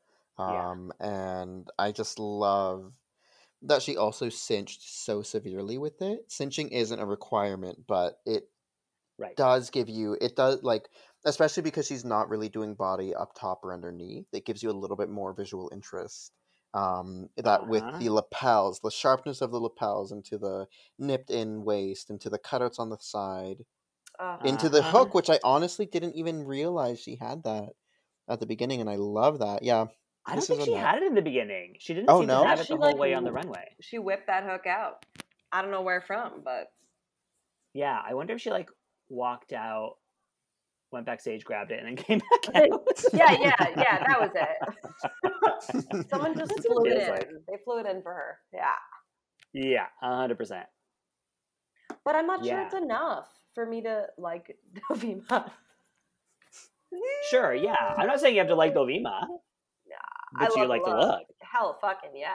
Yeah. Um, and I just love that she also cinched so severely with it. Cinching isn't a requirement, but it Right. does give you it does like especially because she's not really doing body up top or underneath. It gives you a little bit more visual interest. Um, that with Uh-huh. the lapels, the sharpness of the lapels into the nipped in waist, into the cutouts on the side, uh, into the Uh-huh. hook, which I honestly didn't even realize she had that at the beginning, and I love that. Yeah, I don't think she nut. had it in the beginning. She didn't Oh, seem no? to have Yeah, it she, the whole like, way on the runway. she whipped that hook out. I don't know where from, but Yeah, I wonder if she like walked out, went backstage, grabbed it, and then (laughs) came back out. yeah, yeah, yeah, that was it. (laughs) Someone just That's flew it it in. like. They flew it in for her. Yeah, yeah, hundred percent. but I'm not sure it's enough for me to like (laughs) Dovima. Sure, yeah. I'm not saying you have to like Dovima. (laughs) I but you love like the look. look. Hell, fucking yeah,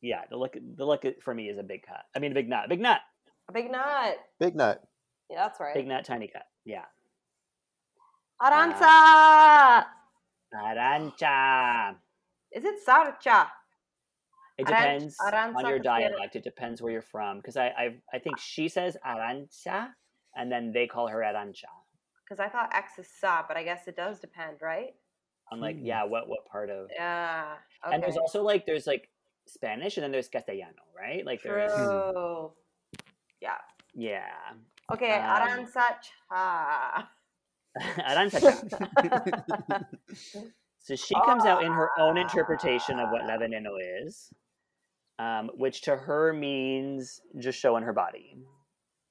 Yeah, the look. The look for me is a big cut. I mean, a big nut, big nut, a big nut. big nut. Yeah, that's right. big nut, tiny cut. Yeah. Aranza. Uh, Arancha. Is it Sarcha? It Aran- depends Aranza on your dialect. It depends where you're from. Because I, I, I think she says Arancha, and then they call her Arancha. Because I thought X is Sa, but I guess it does depend, right? I'm like, Hmm. yeah, what, what part of? Yeah. Okay. And there's also like, there's like Spanish, and then there's Castellano, right? Like there's, Yeah. yeah, Okay, Um, Aranza Cha. (laughs) Arancha. (laughs) So she comes out in her own interpretation of what La Veneno is, um, which to her means just showing her body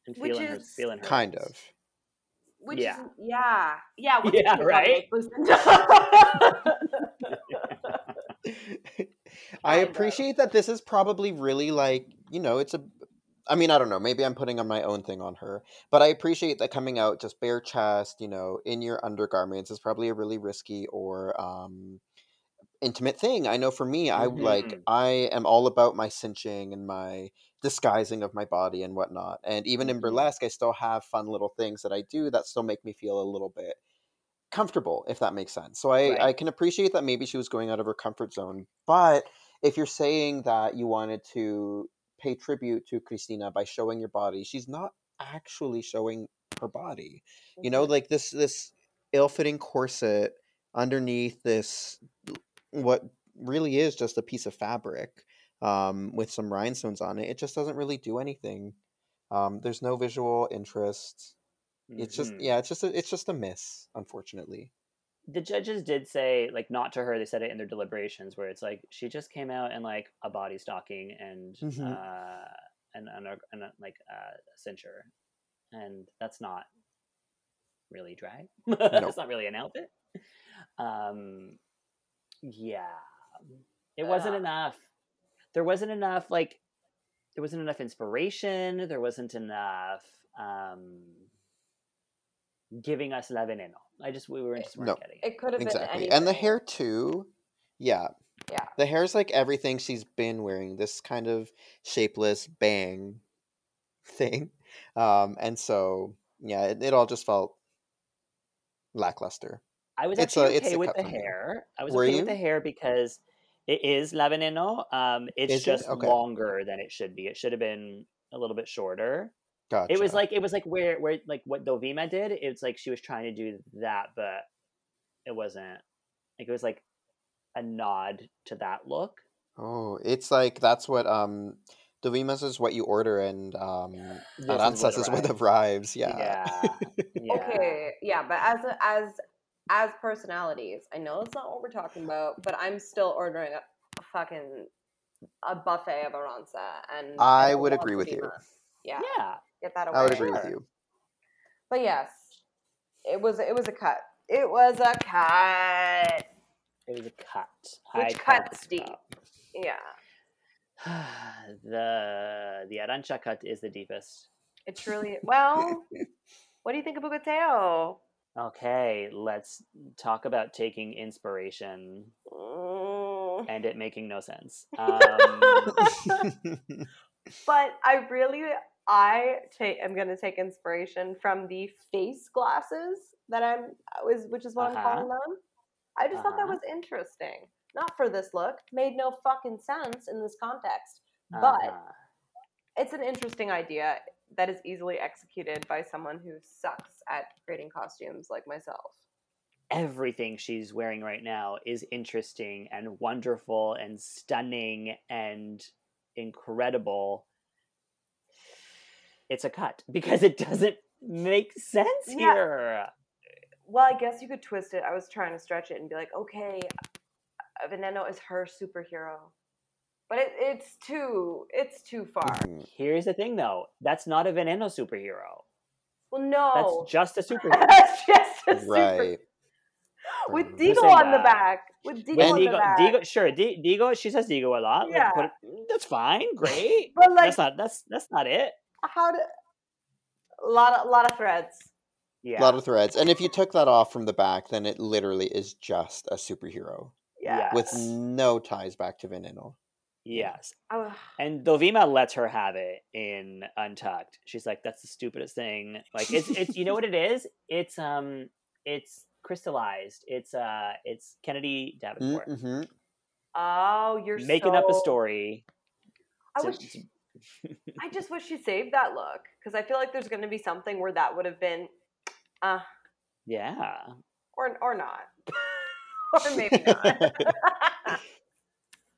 and Which feeling her, is feeling her. Kind of. Which Yeah. is yeah, yeah, with Yeah, (laughs) the right? (laughs) (laughs) I appreciate that this is probably really like, you know, it's a I mean, I don't know, maybe I'm putting on my own thing on her, but I appreciate that coming out just bare chest, you know, in your undergarments is probably a really risky or um intimate thing. I know for me, I like Mhm. I am all about my cinching and my disguising of my body and whatnot. And even in Mhm. burlesque, I still have fun little things that I do that still make me feel a little bit comfortable, if that makes sense. So I, Right. I can appreciate that maybe she was going out of her comfort zone. But if you're saying that you wanted to pay tribute to Cristina by showing your body, she's not actually showing her body. You know, like this this ill-fitting corset underneath this what really is just a piece of fabric um, with some rhinestones on it. It just doesn't really do anything. Um, there's no visual interest. It's just Mhm. yeah, it's just a, it's just a miss, unfortunately. the judges did say like not to her they said it in their deliberations where it's like she just came out in like a body stocking and Mhm. uh and, and, a, and a, like uh, a cincher and that's not really drag (laughs) That's not really an outfit um yeah it wasn't Ugh. enough there wasn't enough like there wasn't enough inspiration there wasn't enough um giving us la veneno i just we were just weren't No. getting it. it could have been Exactly. And the hair too. Yeah. Yeah. The hair's like everything she's been wearing, this kind of shapeless bang thing. Um, and so yeah, it, it all just felt lackluster. I was actually a- okay with the for me. hair. I was Were okay you? with the hair because it is La Veneno. Um, it's Is it? just Okay. longer than it should be. It should have been a little bit shorter. Gotcha. It was like it was like where where like what Dovima did. It's like she was trying to do that, but it wasn't. Like it was like a nod to that look. Oh, it's like that's what um Dovimas is what you order and um This Aranzas is what arrives. Yeah. Yeah. (laughs) yeah. Okay, yeah, but as a, as as personalities, I know that's not what we're talking about, but I'm still ordering a, a fucking a buffet of Aranza and I would agree with you. Yeah, Yeah. get that away. I would agree with you. But yes, it was it was a cut. It was a cut. It was a cut. Which I cuts cut deep? Yeah, (sighs) the the Arancha cut is the deepest. it truly. Well, (laughs) what do you think of Hugáceo? Okay, let's talk about taking inspiration Mm. and it making no sense. (laughs) Um, but I really, I take, I'm gonna take inspiration from the face glasses that I'm was, which is what I'm Uh-huh. calling them. I just thought that Uh-huh. was interesting. Not for this look, made no fucking sense in this context, but uh-huh. it's an interesting idea that is easily executed by someone who sucks at creating costumes like myself. everything she's wearing right now is interesting and wonderful and stunning and incredible. It's a cut (laughs) because it doesn't make sense Yeah. here. Well, I guess you could twist it. I was trying to stretch it and be like, okay, Veneno is her superhero, but it, it's too it's too far. Mhm. Here's the thing though that's not a Veneno superhero. Well, no, That's just a superhero. (laughs) That's just a super Right. with Mhm. Deagle saying on the back. With Deagle And on the back. Digo, sure, D- Digo, she says Digo a lot. like, Yeah. but that's fine, (laughs) great. But like, that's not that's that's not it. how to? A lot of lot of threads. Yeah. A lot of threads. And if you took that off from the back, then it literally is just a superhero Yeah. with no ties back to Veneno. Yes. Oh, And Dovima lets her have it in Untucked. She's like, "That's the stupidest thing." Like it's it's you know what it is? It's um it's crystallized. It's uh it's Kennedy Davenport Mm-hmm. oh, you're making up a story. I to- wish. to- (laughs) I just wish she saved that look because I feel like there's going to be something where that would have been, uh, yeah. or or not, (laughs) or maybe not. (laughs)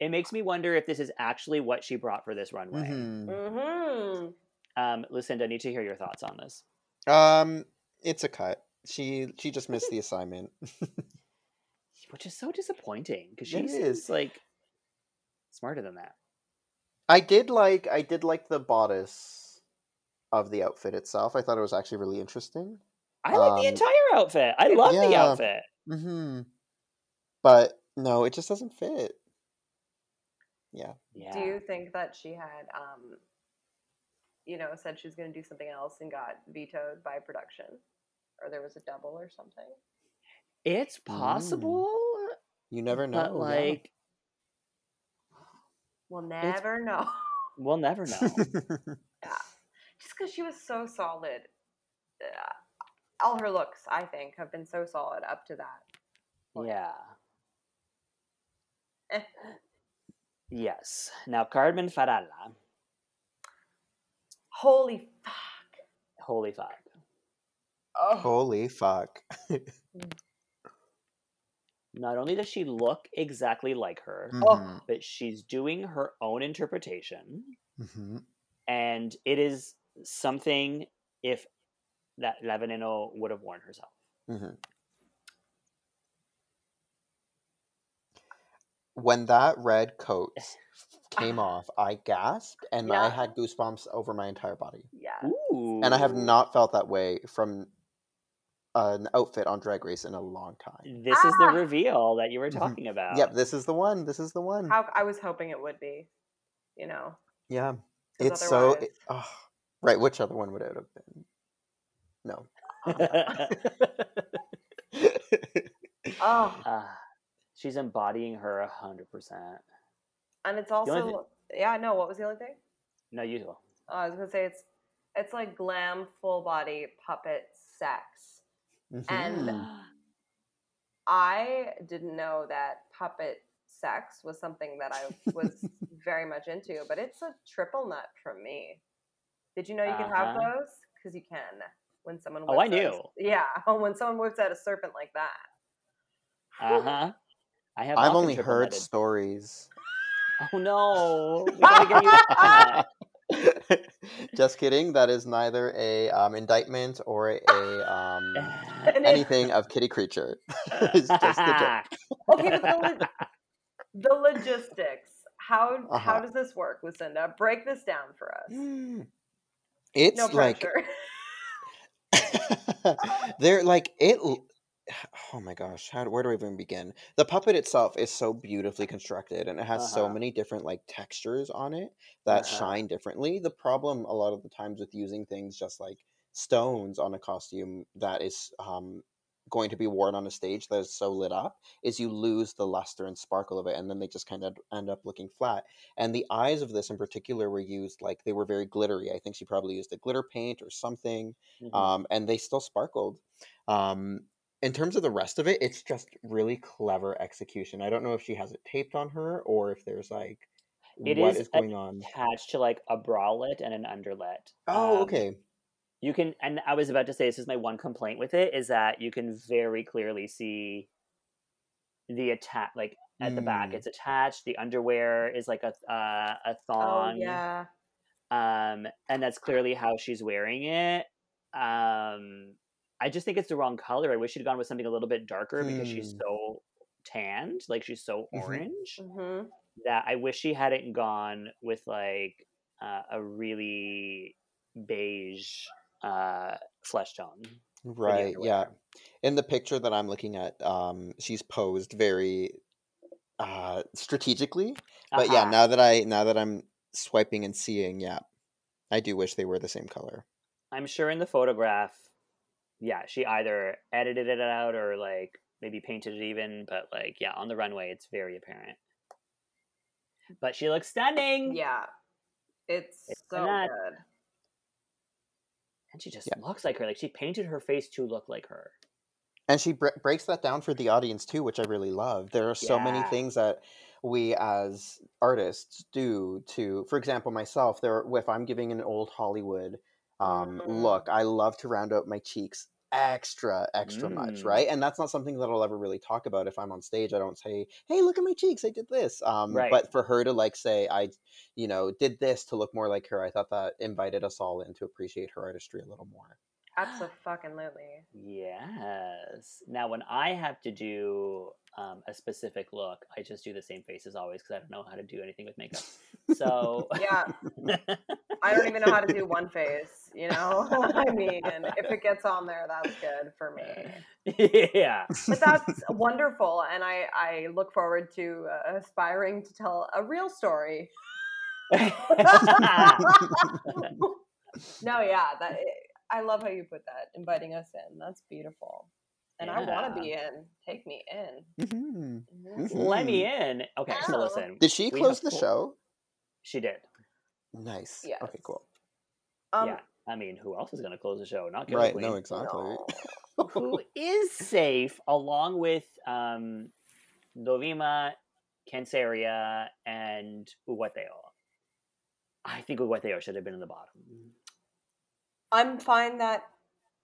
It makes me wonder if this is actually what she brought for this runway. hmm hmm Um, Lucinda, I need to hear your thoughts on this. Um, it's a cut. She she just missed the assignment. (laughs) Which is so disappointing because she is. like smarter than that. I did like I did like the bodice of the outfit itself. I thought it was actually really interesting. I like the Um, entire outfit. I love the outfit. Mm-hmm. But no, it just doesn't fit. Yeah. Yeah. Do you think that she had, um, you know, said she was going to do something else and got vetoed by production, or there was a double or something? It's Mm. possible, You never know. but yeah. like We'll never know. we'll never know. (laughs) yeah. Just because she was so solid. Uh, all her looks, I think, have been so solid up to that. yeah. (laughs) Yes. Now Carmen Farala. Holy fuck. Holy fuck. Oh, Holy fuck. (laughs) Not only does she look exactly like her, Mhm, but she's doing her own interpretation. mhm. And it is something if that La Veneno would have worn herself. Mhm. When that red coat came off, I gasped and I had goosebumps over my entire body. yeah. Ooh. And I have not felt that way from an outfit on Drag Race in a long time. This is the Ah! reveal that you were Mhm. talking about. Yep, this is the one. This is the one. How I was hoping it would be, you know. Yeah. It's so. It, oh, right, which other one would it have been? No. (laughs) (laughs) (laughs) Oh, Ah, she's embodying her a hundred percent. and it's also yeah. No, what was the other thing? No, you do. Oh, I was gonna say it's it's like glam, full body puppet sex. And- Mhm. I didn't know that puppet sex was something that I was (laughs) very much into, but it's a triple nut from me. Did you know you can have Uh-huh. those? Because you can when someone. Oh, I whips out a- knew. yeah, (laughs) when someone whips out a serpent like that. Uh huh. I have. I've only heard stories. Oh no! We gotta get you that. (laughs) Just kidding. That is neither a um, indictment or a um, (laughs) anything of Kitty Creature. (laughs) it's just a joke. Okay, but the, lo- the logistics. How how Uh-huh. does this work, Lucinda? Break this down for us. It's no like they're like it oh my gosh how where do i even begin the puppet itself is so beautifully constructed and it has so Uh-huh. many different like textures on it that Uh-huh. shine differently the problem a lot of the times with using things just like stones on a costume that is um going to be worn on a stage that is so lit up is you lose the luster and sparkle of it and then they just kind of end up looking flat and the eyes of this in particular were used like they were very glittery i think she probably used a glitter paint or something Mhm. um, and they still sparkled. Um, in terms of the rest of it, it's just really clever execution. I don't know if she has it taped on her or if there's like It what is is going on. attached to like a bralette and an underlet. Oh, Um, okay. You can, and I was about to say this is my one complaint with it is that you can very clearly see the attach, like at the back, Mm. it's attached. The underwear is like a uh, a oh thong, yeah. um, and that's clearly how she's wearing it. Um, I just think it's the wrong color. I wish she'd gone with something a little bit darker because she's Hmm. so tanned, like she's so Mhm. orange hmm that I wish she hadn't gone with like uh, a really beige uh, flesh tone. Right, yeah. In the picture that I'm looking at, um, she's posed very uh strategically. But yeah, Uh-huh. now that I now that I'm swiping and seeing, yeah, I do wish they were the same color. I'm sure in the photograph, yeah, she either edited it out or like maybe painted it even, but like yeah, on the runway it's very apparent. But she looks stunning. Yeah. It's, It's so not- good. And she just Yeah. looks like her. Like she painted her face to look like her. And she bre- breaks that down for the audience too, which I really love. There are so many things that we as artists do to, for example, myself. There, if I'm giving an old Hollywood um, Mm. look, I love to round out my cheeks extra, extra much, Mm. right? And that's not something that I'll ever really talk about if I'm on stage. I don't say, "Hey, look at my cheeks! I did this." Um, Right. But for her to like say, "I, you know, did this to look more like her," I thought that invited us all in to appreciate her artistry a little more. Absolutely. Yes. Now, when I have to do um, a specific look, I just do the same face as always because I don't know how to do anything with makeup. So, Yeah. (laughs) I don't even know how to do one face, you know? (laughs) I mean, if it gets on there, that's good for me. (laughs) yeah. But that's wonderful. And I, I look forward to uh, aspiring to tell a real story. no, yeah, that I love how you put that, inviting us in. That's beautiful. And I want to be in. Take me in. Mhm. Mhm. Let me in. Okay, so listen. Did she close the four- show? She did. Nice. Yes. Okay, cool. Um, yeah. I mean, who else is going to close the show? Not Right, Killer no, exactly. no. (laughs) who is safe along with um, Dovima, Canceria, and Hugáceo. I think Hugáceo should have been in the bottom. I'm fine that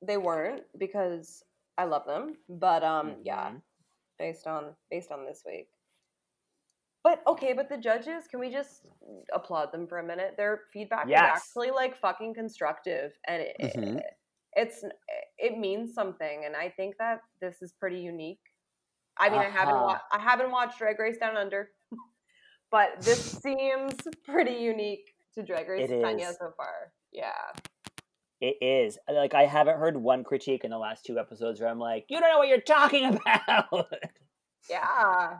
they weren't because I love them. But um, yeah, Mhm. based on based on this week. But okay, but the judges, can we just applaud them for a minute? Their feedback Yes. is actually like fucking constructive, and it, Mhm. it's it means something, and I think that this is pretty unique. I mean, I haven't Uh-huh. wa- I haven't watched Drag Race Down Under, (laughs) but this seems pretty unique to Drag Race España so far. Yeah. It is. Like, I haven't heard one critique in the last two episodes where I'm like, you don't know what you're talking (laughs) about. Yeah.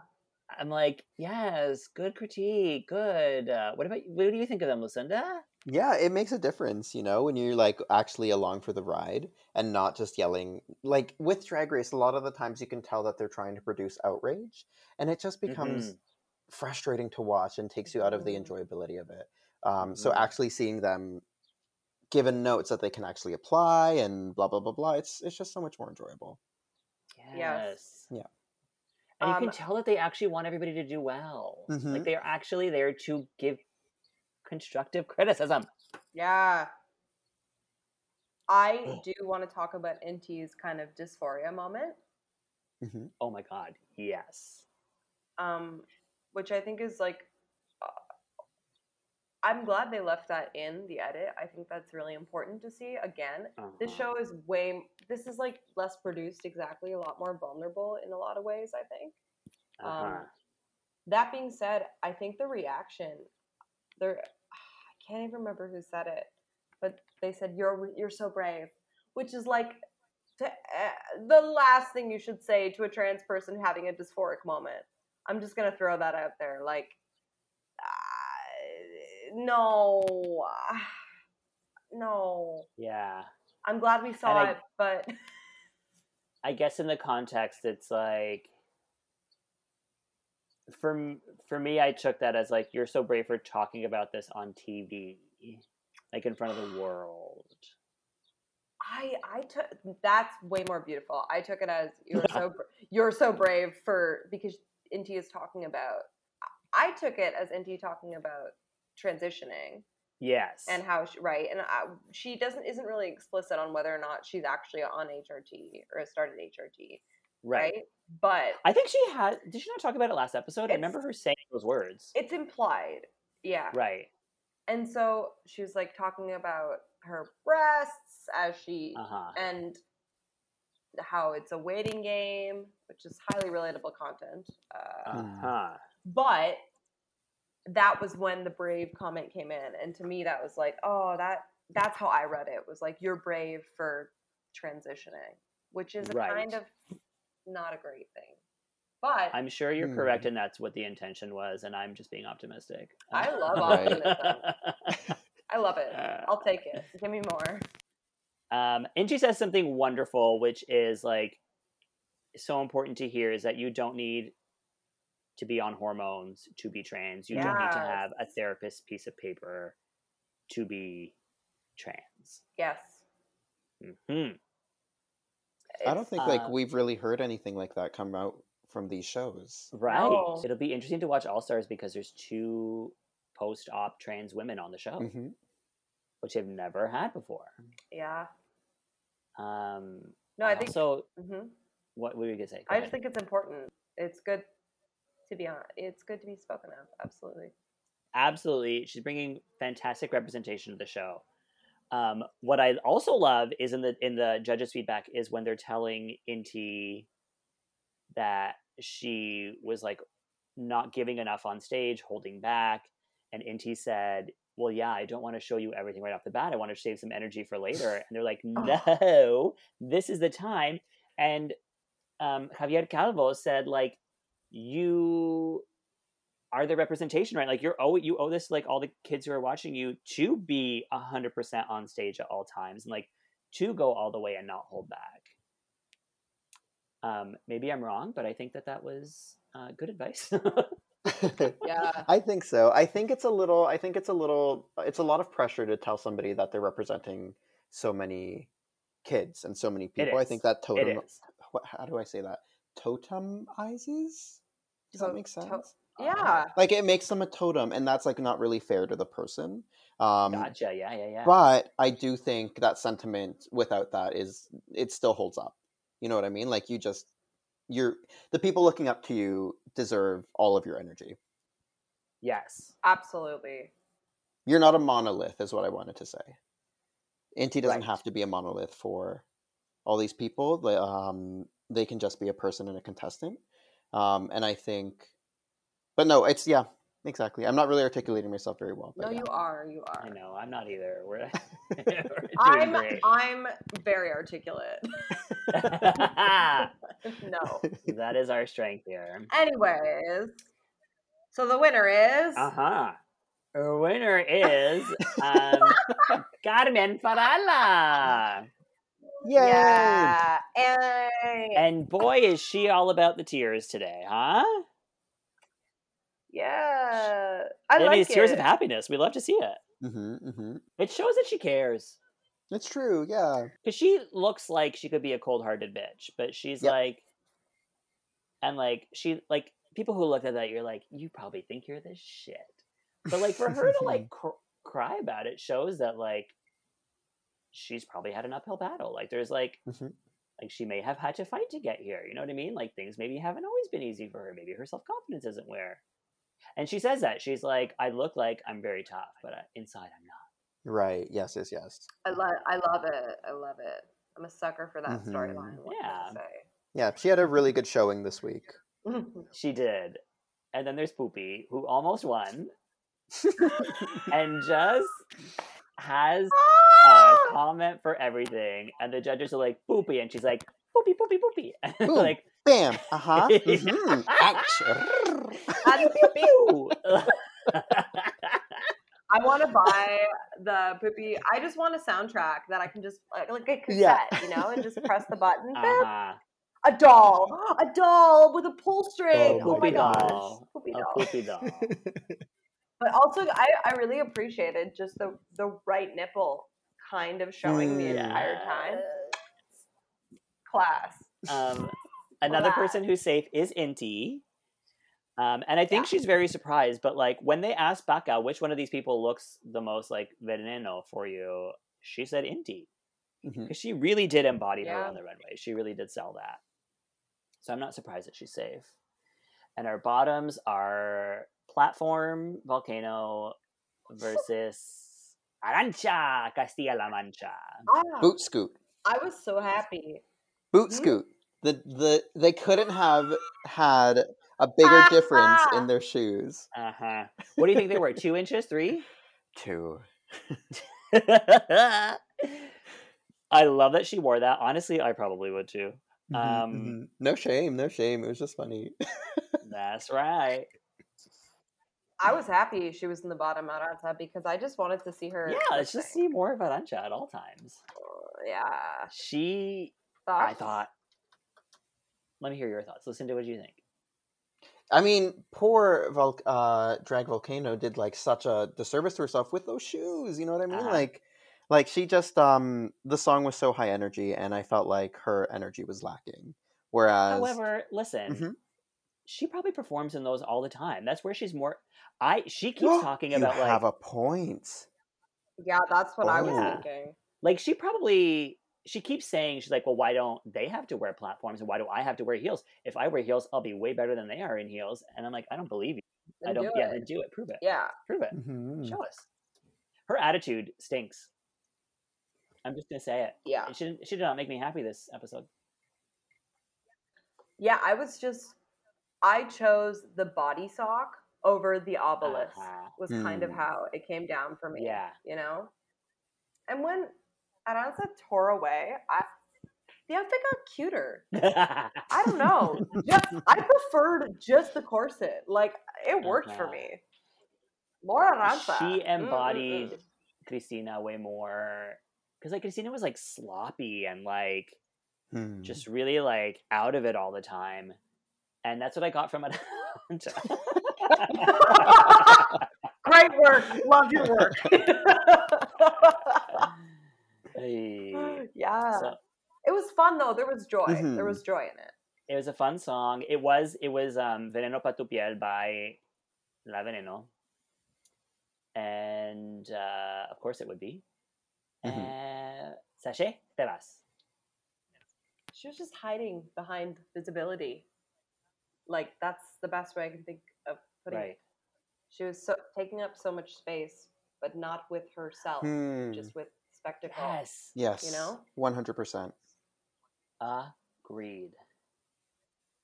I'm like, yes, good critique, good. Uh, what about what do you think of them, Lucinda? Yeah, it makes a difference, you know, when you're like actually along for the ride and not just yelling. Like with Drag Race, a lot of the times you can tell that they're trying to produce outrage, and it just becomes frustrating to watch and takes you out of the Mhm. enjoyability of it. Um, So Mhm. actually seeing them given notes that they can actually apply and blah blah blah blah, it's it's just so much more enjoyable. Yes. Yeah. And you Um, can tell that they actually want everybody to do well. Like Mhm. they are actually there to give constructive criticism. Yeah. I do want to talk about Inti's kind of dysphoria moment, hmm Oh my god, yes. um, which I think is like, I'm glad they left that in the edit. I think that's really important to see. Again, this Uh-huh. show is way, this is like less produced exactly, a lot more vulnerable in a lot of ways, I think. Uh-huh. Um, that being said, I think the reaction there I can't even remember who said it, but they said you're you're so brave, which is like to, uh, the last thing you should say to a trans person having a dysphoric moment. I'm just gonna throw that out there. Like, no, (sighs) no. Yeah. I'm glad we saw I- it, but (laughs) I guess in the context, it's like for for me, I took that as like you're so brave for talking about this on TV, like in front of the (sighs) world. I I took that's way more beautiful. I took it as (laughs) you're so you're so brave for because Inti is talking about. I took it as Inti talking about transitioning Yes, and how she, right and I, she doesn't isn't really explicit on whether or not she's actually on HRT or started HRT, right. right? But I think she had. Did she not talk about it last episode? I remember her saying those words. it's implied, yeah. Right. And so she was like talking about her breasts as she Uh huh. and how it's a waiting game, which is highly relatable content. Uh, Uh huh. but that was when the brave comment came in, and to me, that was like, oh, that that's how I read it. Was like you're brave for transitioning, which is a Right. kind of not a great thing. But I'm sure you're Hmm. correct, and that's what the intention was, and I'm just being optimistic. I love Right. optimism. I love it. (laughs) I'll take it. Give me more. Um, and she says something wonderful, which is like so important to hear is that you don't need to be on hormones to be trans. You don't need to have a therapist piece of paper to be trans. Yes. hmm I don't It's- think like uh, we've really heard anything like that come out from these shows. Right. No. It'll be interesting to watch All Stars because there's two post-op trans women on the show, hmm which they've never had before. Yeah. Um, No, I think. So, hmm what were you gonna say? Go I ahead. just think it's important. It's good to be on. It's good to be spoken of. Absolutely. absolutely she's bringing fantastic representation to the show um, what i also love is in the in the judges feedback is when they're telling inti that she was like not giving enough on stage holding back and inti said well yeah i don't want to show you everything right off the bat i want to save some energy for later and they're like (laughs) no this is the time and um, javier calvo said like you are the representation right like you're oh you owe this like all the kids who are watching you to be 100% on stage at all times and like to go all the way and not hold back um maybe i'm wrong but i think that that was uh, good advice (laughs) Yeah. (laughs) I think so. I think it's a little. I think it's a little. It's a lot of pressure to tell somebody that they're representing so many kids and so many people. I think that it totem. how do I say that? Totemizes. Does that To- make to- sense? Yeah. Like it makes them a totem, and that's like not really fair to the person. Um, gotcha yeah yeah yeah But I do think that sentiment without that is it still holds up. You know what I mean? Like you just you're the people looking up to you deserve all of your energy. yes Absolutely. You're not a monolith, is what I wanted to say. Inti doesn't Right. have to be a monolith for all these people. They, um, they can just be a person and a contestant. Um, and I think, but no, it's yeah, exactly. I'm not really articulating myself very well. But No, yeah. you are. You are. i know i'm not either we're, (laughs) we're doing I'm great I'm very articulate. (laughs) (laughs) no. that is our strength here Anyways, so the winner is uh-huh our winner is um, Carmen Farala. Yay! yeah, and And boy, is she all about the tears today, huh? yeah, I, I, like mean, it's tears of happiness. We love to see it. Mm-hmm, mm-hmm. It shows that she cares. It's true. Yeah. Because she looks like she could be a cold hearted bitch, but she's Yep. like, and like, she, like, people who look at that, you're like, you probably think you're the shit. But like, for her to like (laughs) cr- cry about it shows that like, she's probably had an uphill battle. Like, there's like, Mhm. like she may have had to fight to get here. You know what I mean? Like, things maybe haven't always been easy for her. Maybe her self confidence isn't where. And she says that she's like, I look like I'm very tough, but uh, inside I'm not. Right. Yes. Yes. Yes. I love I love it. I love it. I'm a sucker for that Mhm. storyline. what can I Yeah. Yeah. She had a really good showing this week. (laughs) She did. and then there's Pupi, who almost won, (laughs) and just has a Ah! comment for everything. And the judges are like, Pupi, and she's like, Pupi, Pupi, Pupi. (laughs) And Boom. like, Bam. (laughs) Uh huh. hmm Ouch. pew, pew, pew. I want to buy the Pupi. I just want a soundtrack that I can just like, like a cassette, Yeah. you know, and just press the button. (laughs) Uh-huh. A doll, (gasps) a doll with a pull string. Oh, Oh, my Pupi gosh, doll. Pupi A doll. Pupi doll. But also, I, I really appreciated just the the right nipple kind of showing the Mm. entire time. Class. Um, another Wow. person who's safe is Inti. Um, and I think Yeah. she's very surprised, but like when they asked Paca which one of these people looks the most like veneno for you, she said Inti. Mhm. Because she really did embody her Yeah. on the runway. She really did sell that. So I'm not surprised that she's safe. And our bottoms are platform, Vulcano versus Arantxa Castilla-La Mancha. Ah, Boot scoot. I was so happy. Boot Mhm. scoot. The the they couldn't have had a bigger difference in their shoes. Uh huh. What do you think they were? Two inches? Three? (laughs) Two. (laughs) I love that she wore that. Honestly, I probably would too. Mhm, Um, mhm. No shame, no shame. It was just funny. (laughs) That's right. I was happy she was in the bottom Arantxa because I just wanted to see her. Yeah, let's just see more of Arantxa at all times. Uh, Yeah. She, I thought. Let me hear your thoughts. Listen to what you think. I mean, poor Vol- uh, Drag Vulcano did like such a disservice to herself with those shoes. You know what I mean? Uh-huh. Like, like she just um the song was so high energy, and I felt like her energy was lacking. Whereas, However, listen, Mhm. She probably performs in those all the time. That's where she's more. I she keeps talking you about like have a point. Yeah, that's what I was Oh. thinking. like she probably she keeps saying she's like well why don't they have to wear platforms and why do i have to wear heels if i wear heels i'll be way better than they are in heels and i'm like i don't believe you i don't do yeah then do it prove it Yeah. prove it Mhm. show us her attitude stinks i'm just gonna say it Yeah. she didn't she did not make me happy this episode Yeah, I was just I chose the body sock over the obelisk Uh-huh. was kind of Hmm. how it came down for me. Yeah. You know? And when Arantxa tore away, I the outfit got cuter. (laughs) I don't know. Just I preferred just the corset. Like it worked for Uh-huh. me. More Arantxa. she Mm, mm, embodied mm. Cristina way more because like Cristina was like sloppy and like Hmm. just really like out of it all the time. And that's what I got from it. (laughs) Great work. Love your work. (laughs) Hey. (sighs) yeah. So it was fun though. There was joy. There Mhm. was joy in it. it was a fun song. It was it was um Veneno pa tu piel by La Veneno. And uh, of course it would be. Mhm. Uh, Sachet te vas. She was just hiding behind visibility. Like that's the best way I can think of putting Right. it. She was so taking up so much space, but not with herself, Hmm. just with spectacle. Yes. Yes. You know? One hundred percent. Agreed.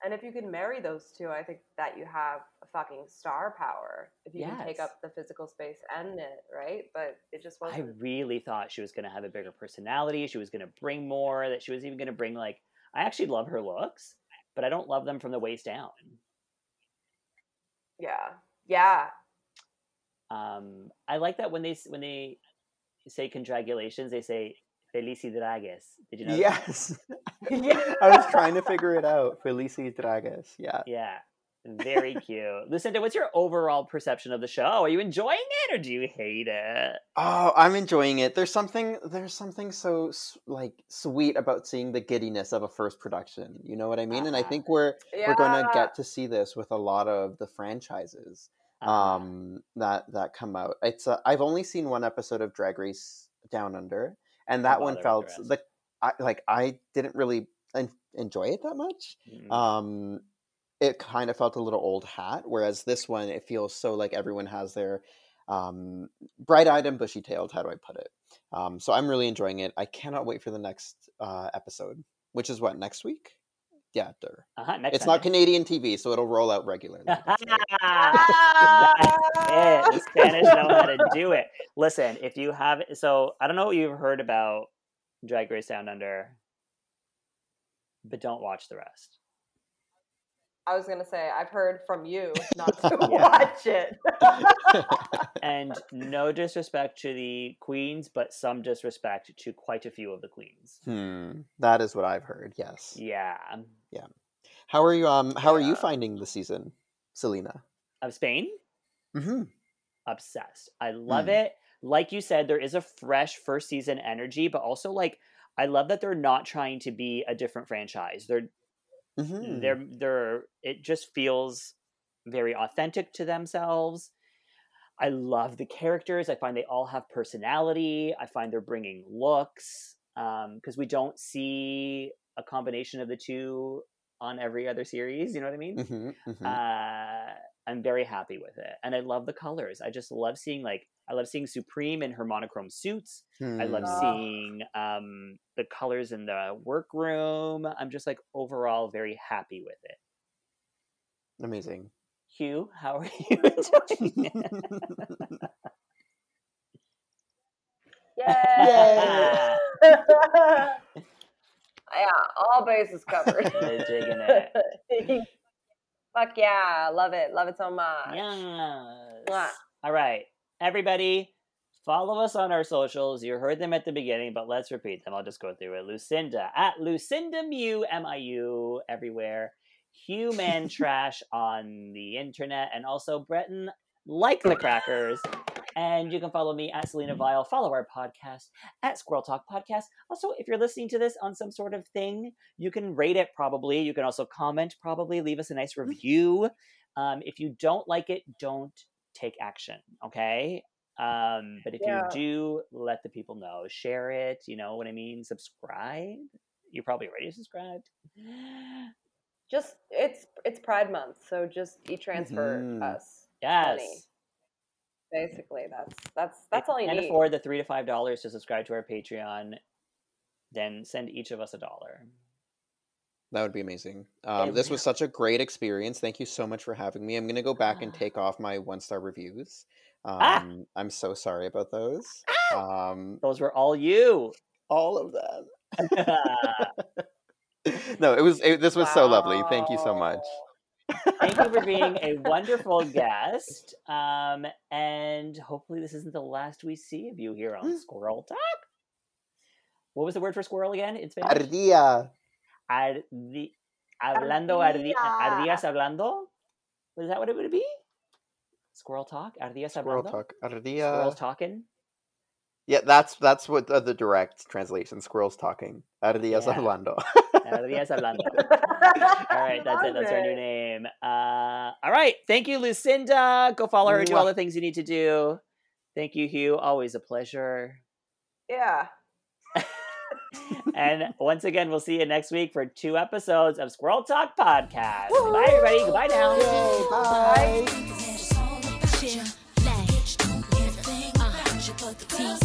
And if you can marry those two, I think that you have a fucking star power. If you can take up the physical space and it, right? But it just wasn't. I really thought she was going to have a bigger personality. She was going to bring more. That she was even going to bring like. I actually love her looks, but I don't love them from the waist down. yeah. Yeah. Um, I like that when they when they say congratulations, they say felicidades. Did you know? that? Yes. (laughs) (laughs) yeah. I was trying to figure it out. Felici Dragas. Yeah. Yeah. Very cute. Lucinda, what's your overall perception of the show? Are you enjoying it or do you hate it? Oh, I'm enjoying it. There's something there's something so like sweet about seeing the giddiness of a first production. You know what I mean? And I Uh-huh. think we're we're going to get to see this with a lot of the franchises Uh-huh. um that that come out. It's I've only seen one episode of Drag Race Down Under and that one felt the I, like I didn't really en- enjoy it that much. Mm. um it kind of felt a little old hat whereas this one it feels so like everyone has their um bright-eyed and bushy-tailed how do i put it um so i'm really enjoying it i cannot wait for the next uh episode which is what next week Yeah. Uh-huh, next It's not Canadian TV, so it'll roll out regularly. (laughs) That's it. The (laughs) Spanish know how to do it. Listen, if you have, so I don't know what you've heard about Drag Race Down Under, but don't watch the rest. I was gonna say I've heard from you not (laughs) to watch it. (laughs) And no disrespect to the queens, but some disrespect to quite a few of the queens. Hmm. That is what I've heard. Yes. Yeah, Yeah. How are you? Um. How are you finding the season, Selena? of Spain, Mm-hmm. obsessed. I love Mm. it. Like you said, there is a fresh first season energy, but also like I love that they're not trying to be a different franchise. They're Mm-hmm. they're they're it just feels very authentic to themselves i love the characters i find they all have personality i find they're bringing looks because we don't see a combination of the two on every other series you know what i mean Mm-hmm. mm-hmm. uh, i'm very happy with it and i love the colors i just love seeing like i love seeing Supremme in her monochrome suits I love Hmm. Seeing um, the colors in the workroom. I'm just like overall very happy with it. Amazing. Hugh, how are (laughs) you enjoying it? Yeah. yeah, all bases covered. They're digging it. (laughs) Fuck yeah, love it, love it so much. yes. Mwah. All right, everybody, follow us on our socials. You heard them at the beginning, but let's repeat them. I'll just go through it. Lucinda at Lucinda Miu M I U everywhere. Human (laughs) trash on the internet, and also Breton like the crackers. And you can follow me at Selena Vile. Follow our podcast at Squirrel Talk Podcast. Also, if you're listening to this on some sort of thing, you can rate it probably. You can also comment probably. Leave us a nice review. Um, if you don't like it, don't take action. Okay. Um, but if Yeah. you do, let the people know. Share it. You know what I mean? Subscribe. You're probably already subscribed. Just it's it's Pride Month, so just e-transfer Mhm. us. Yes. Basically, that's that's that's all you can't need. afford the three to five dollars to subscribe to our Patreon, then send each of us a dollar. That would be amazing. Um, this was such a great experience. Thank you so much for having me. I'm gonna go back and take off my one star reviews. Um, Ah! I'm so sorry about those. Um, Those were all you. all of them. (laughs) (laughs) no, it was. It, this was so lovely. Thank you so much. Thank you for being a wonderful guest. Um, and hopefully this isn't the last we see of you here on Squirrel Talk. What was the word for squirrel again in Spanish? Ardilla. Ardi- hablando, ardi- Ardilla. ardillas hablando? Is that what it would be? Squirrel talk? Ardillas Squirrel hablando? talk. Squirrels Ardilla. talking? Yeah, that's that's what uh, the direct translation. Squirrels talking. Ardillas Yeah. hablando. (laughs) Ardillas hablando. (laughs) All right, that's it. That's our new name. Uh, all right. Thank you, Lucinda. Go follow her. And do all the things you need to do. Thank you, Hugh. Always a pleasure. Yeah. (laughs) And once again, we'll see you next week for two episodes of Squirrel Talk Podcast. Bye, everybody. Goodbye now. Bye.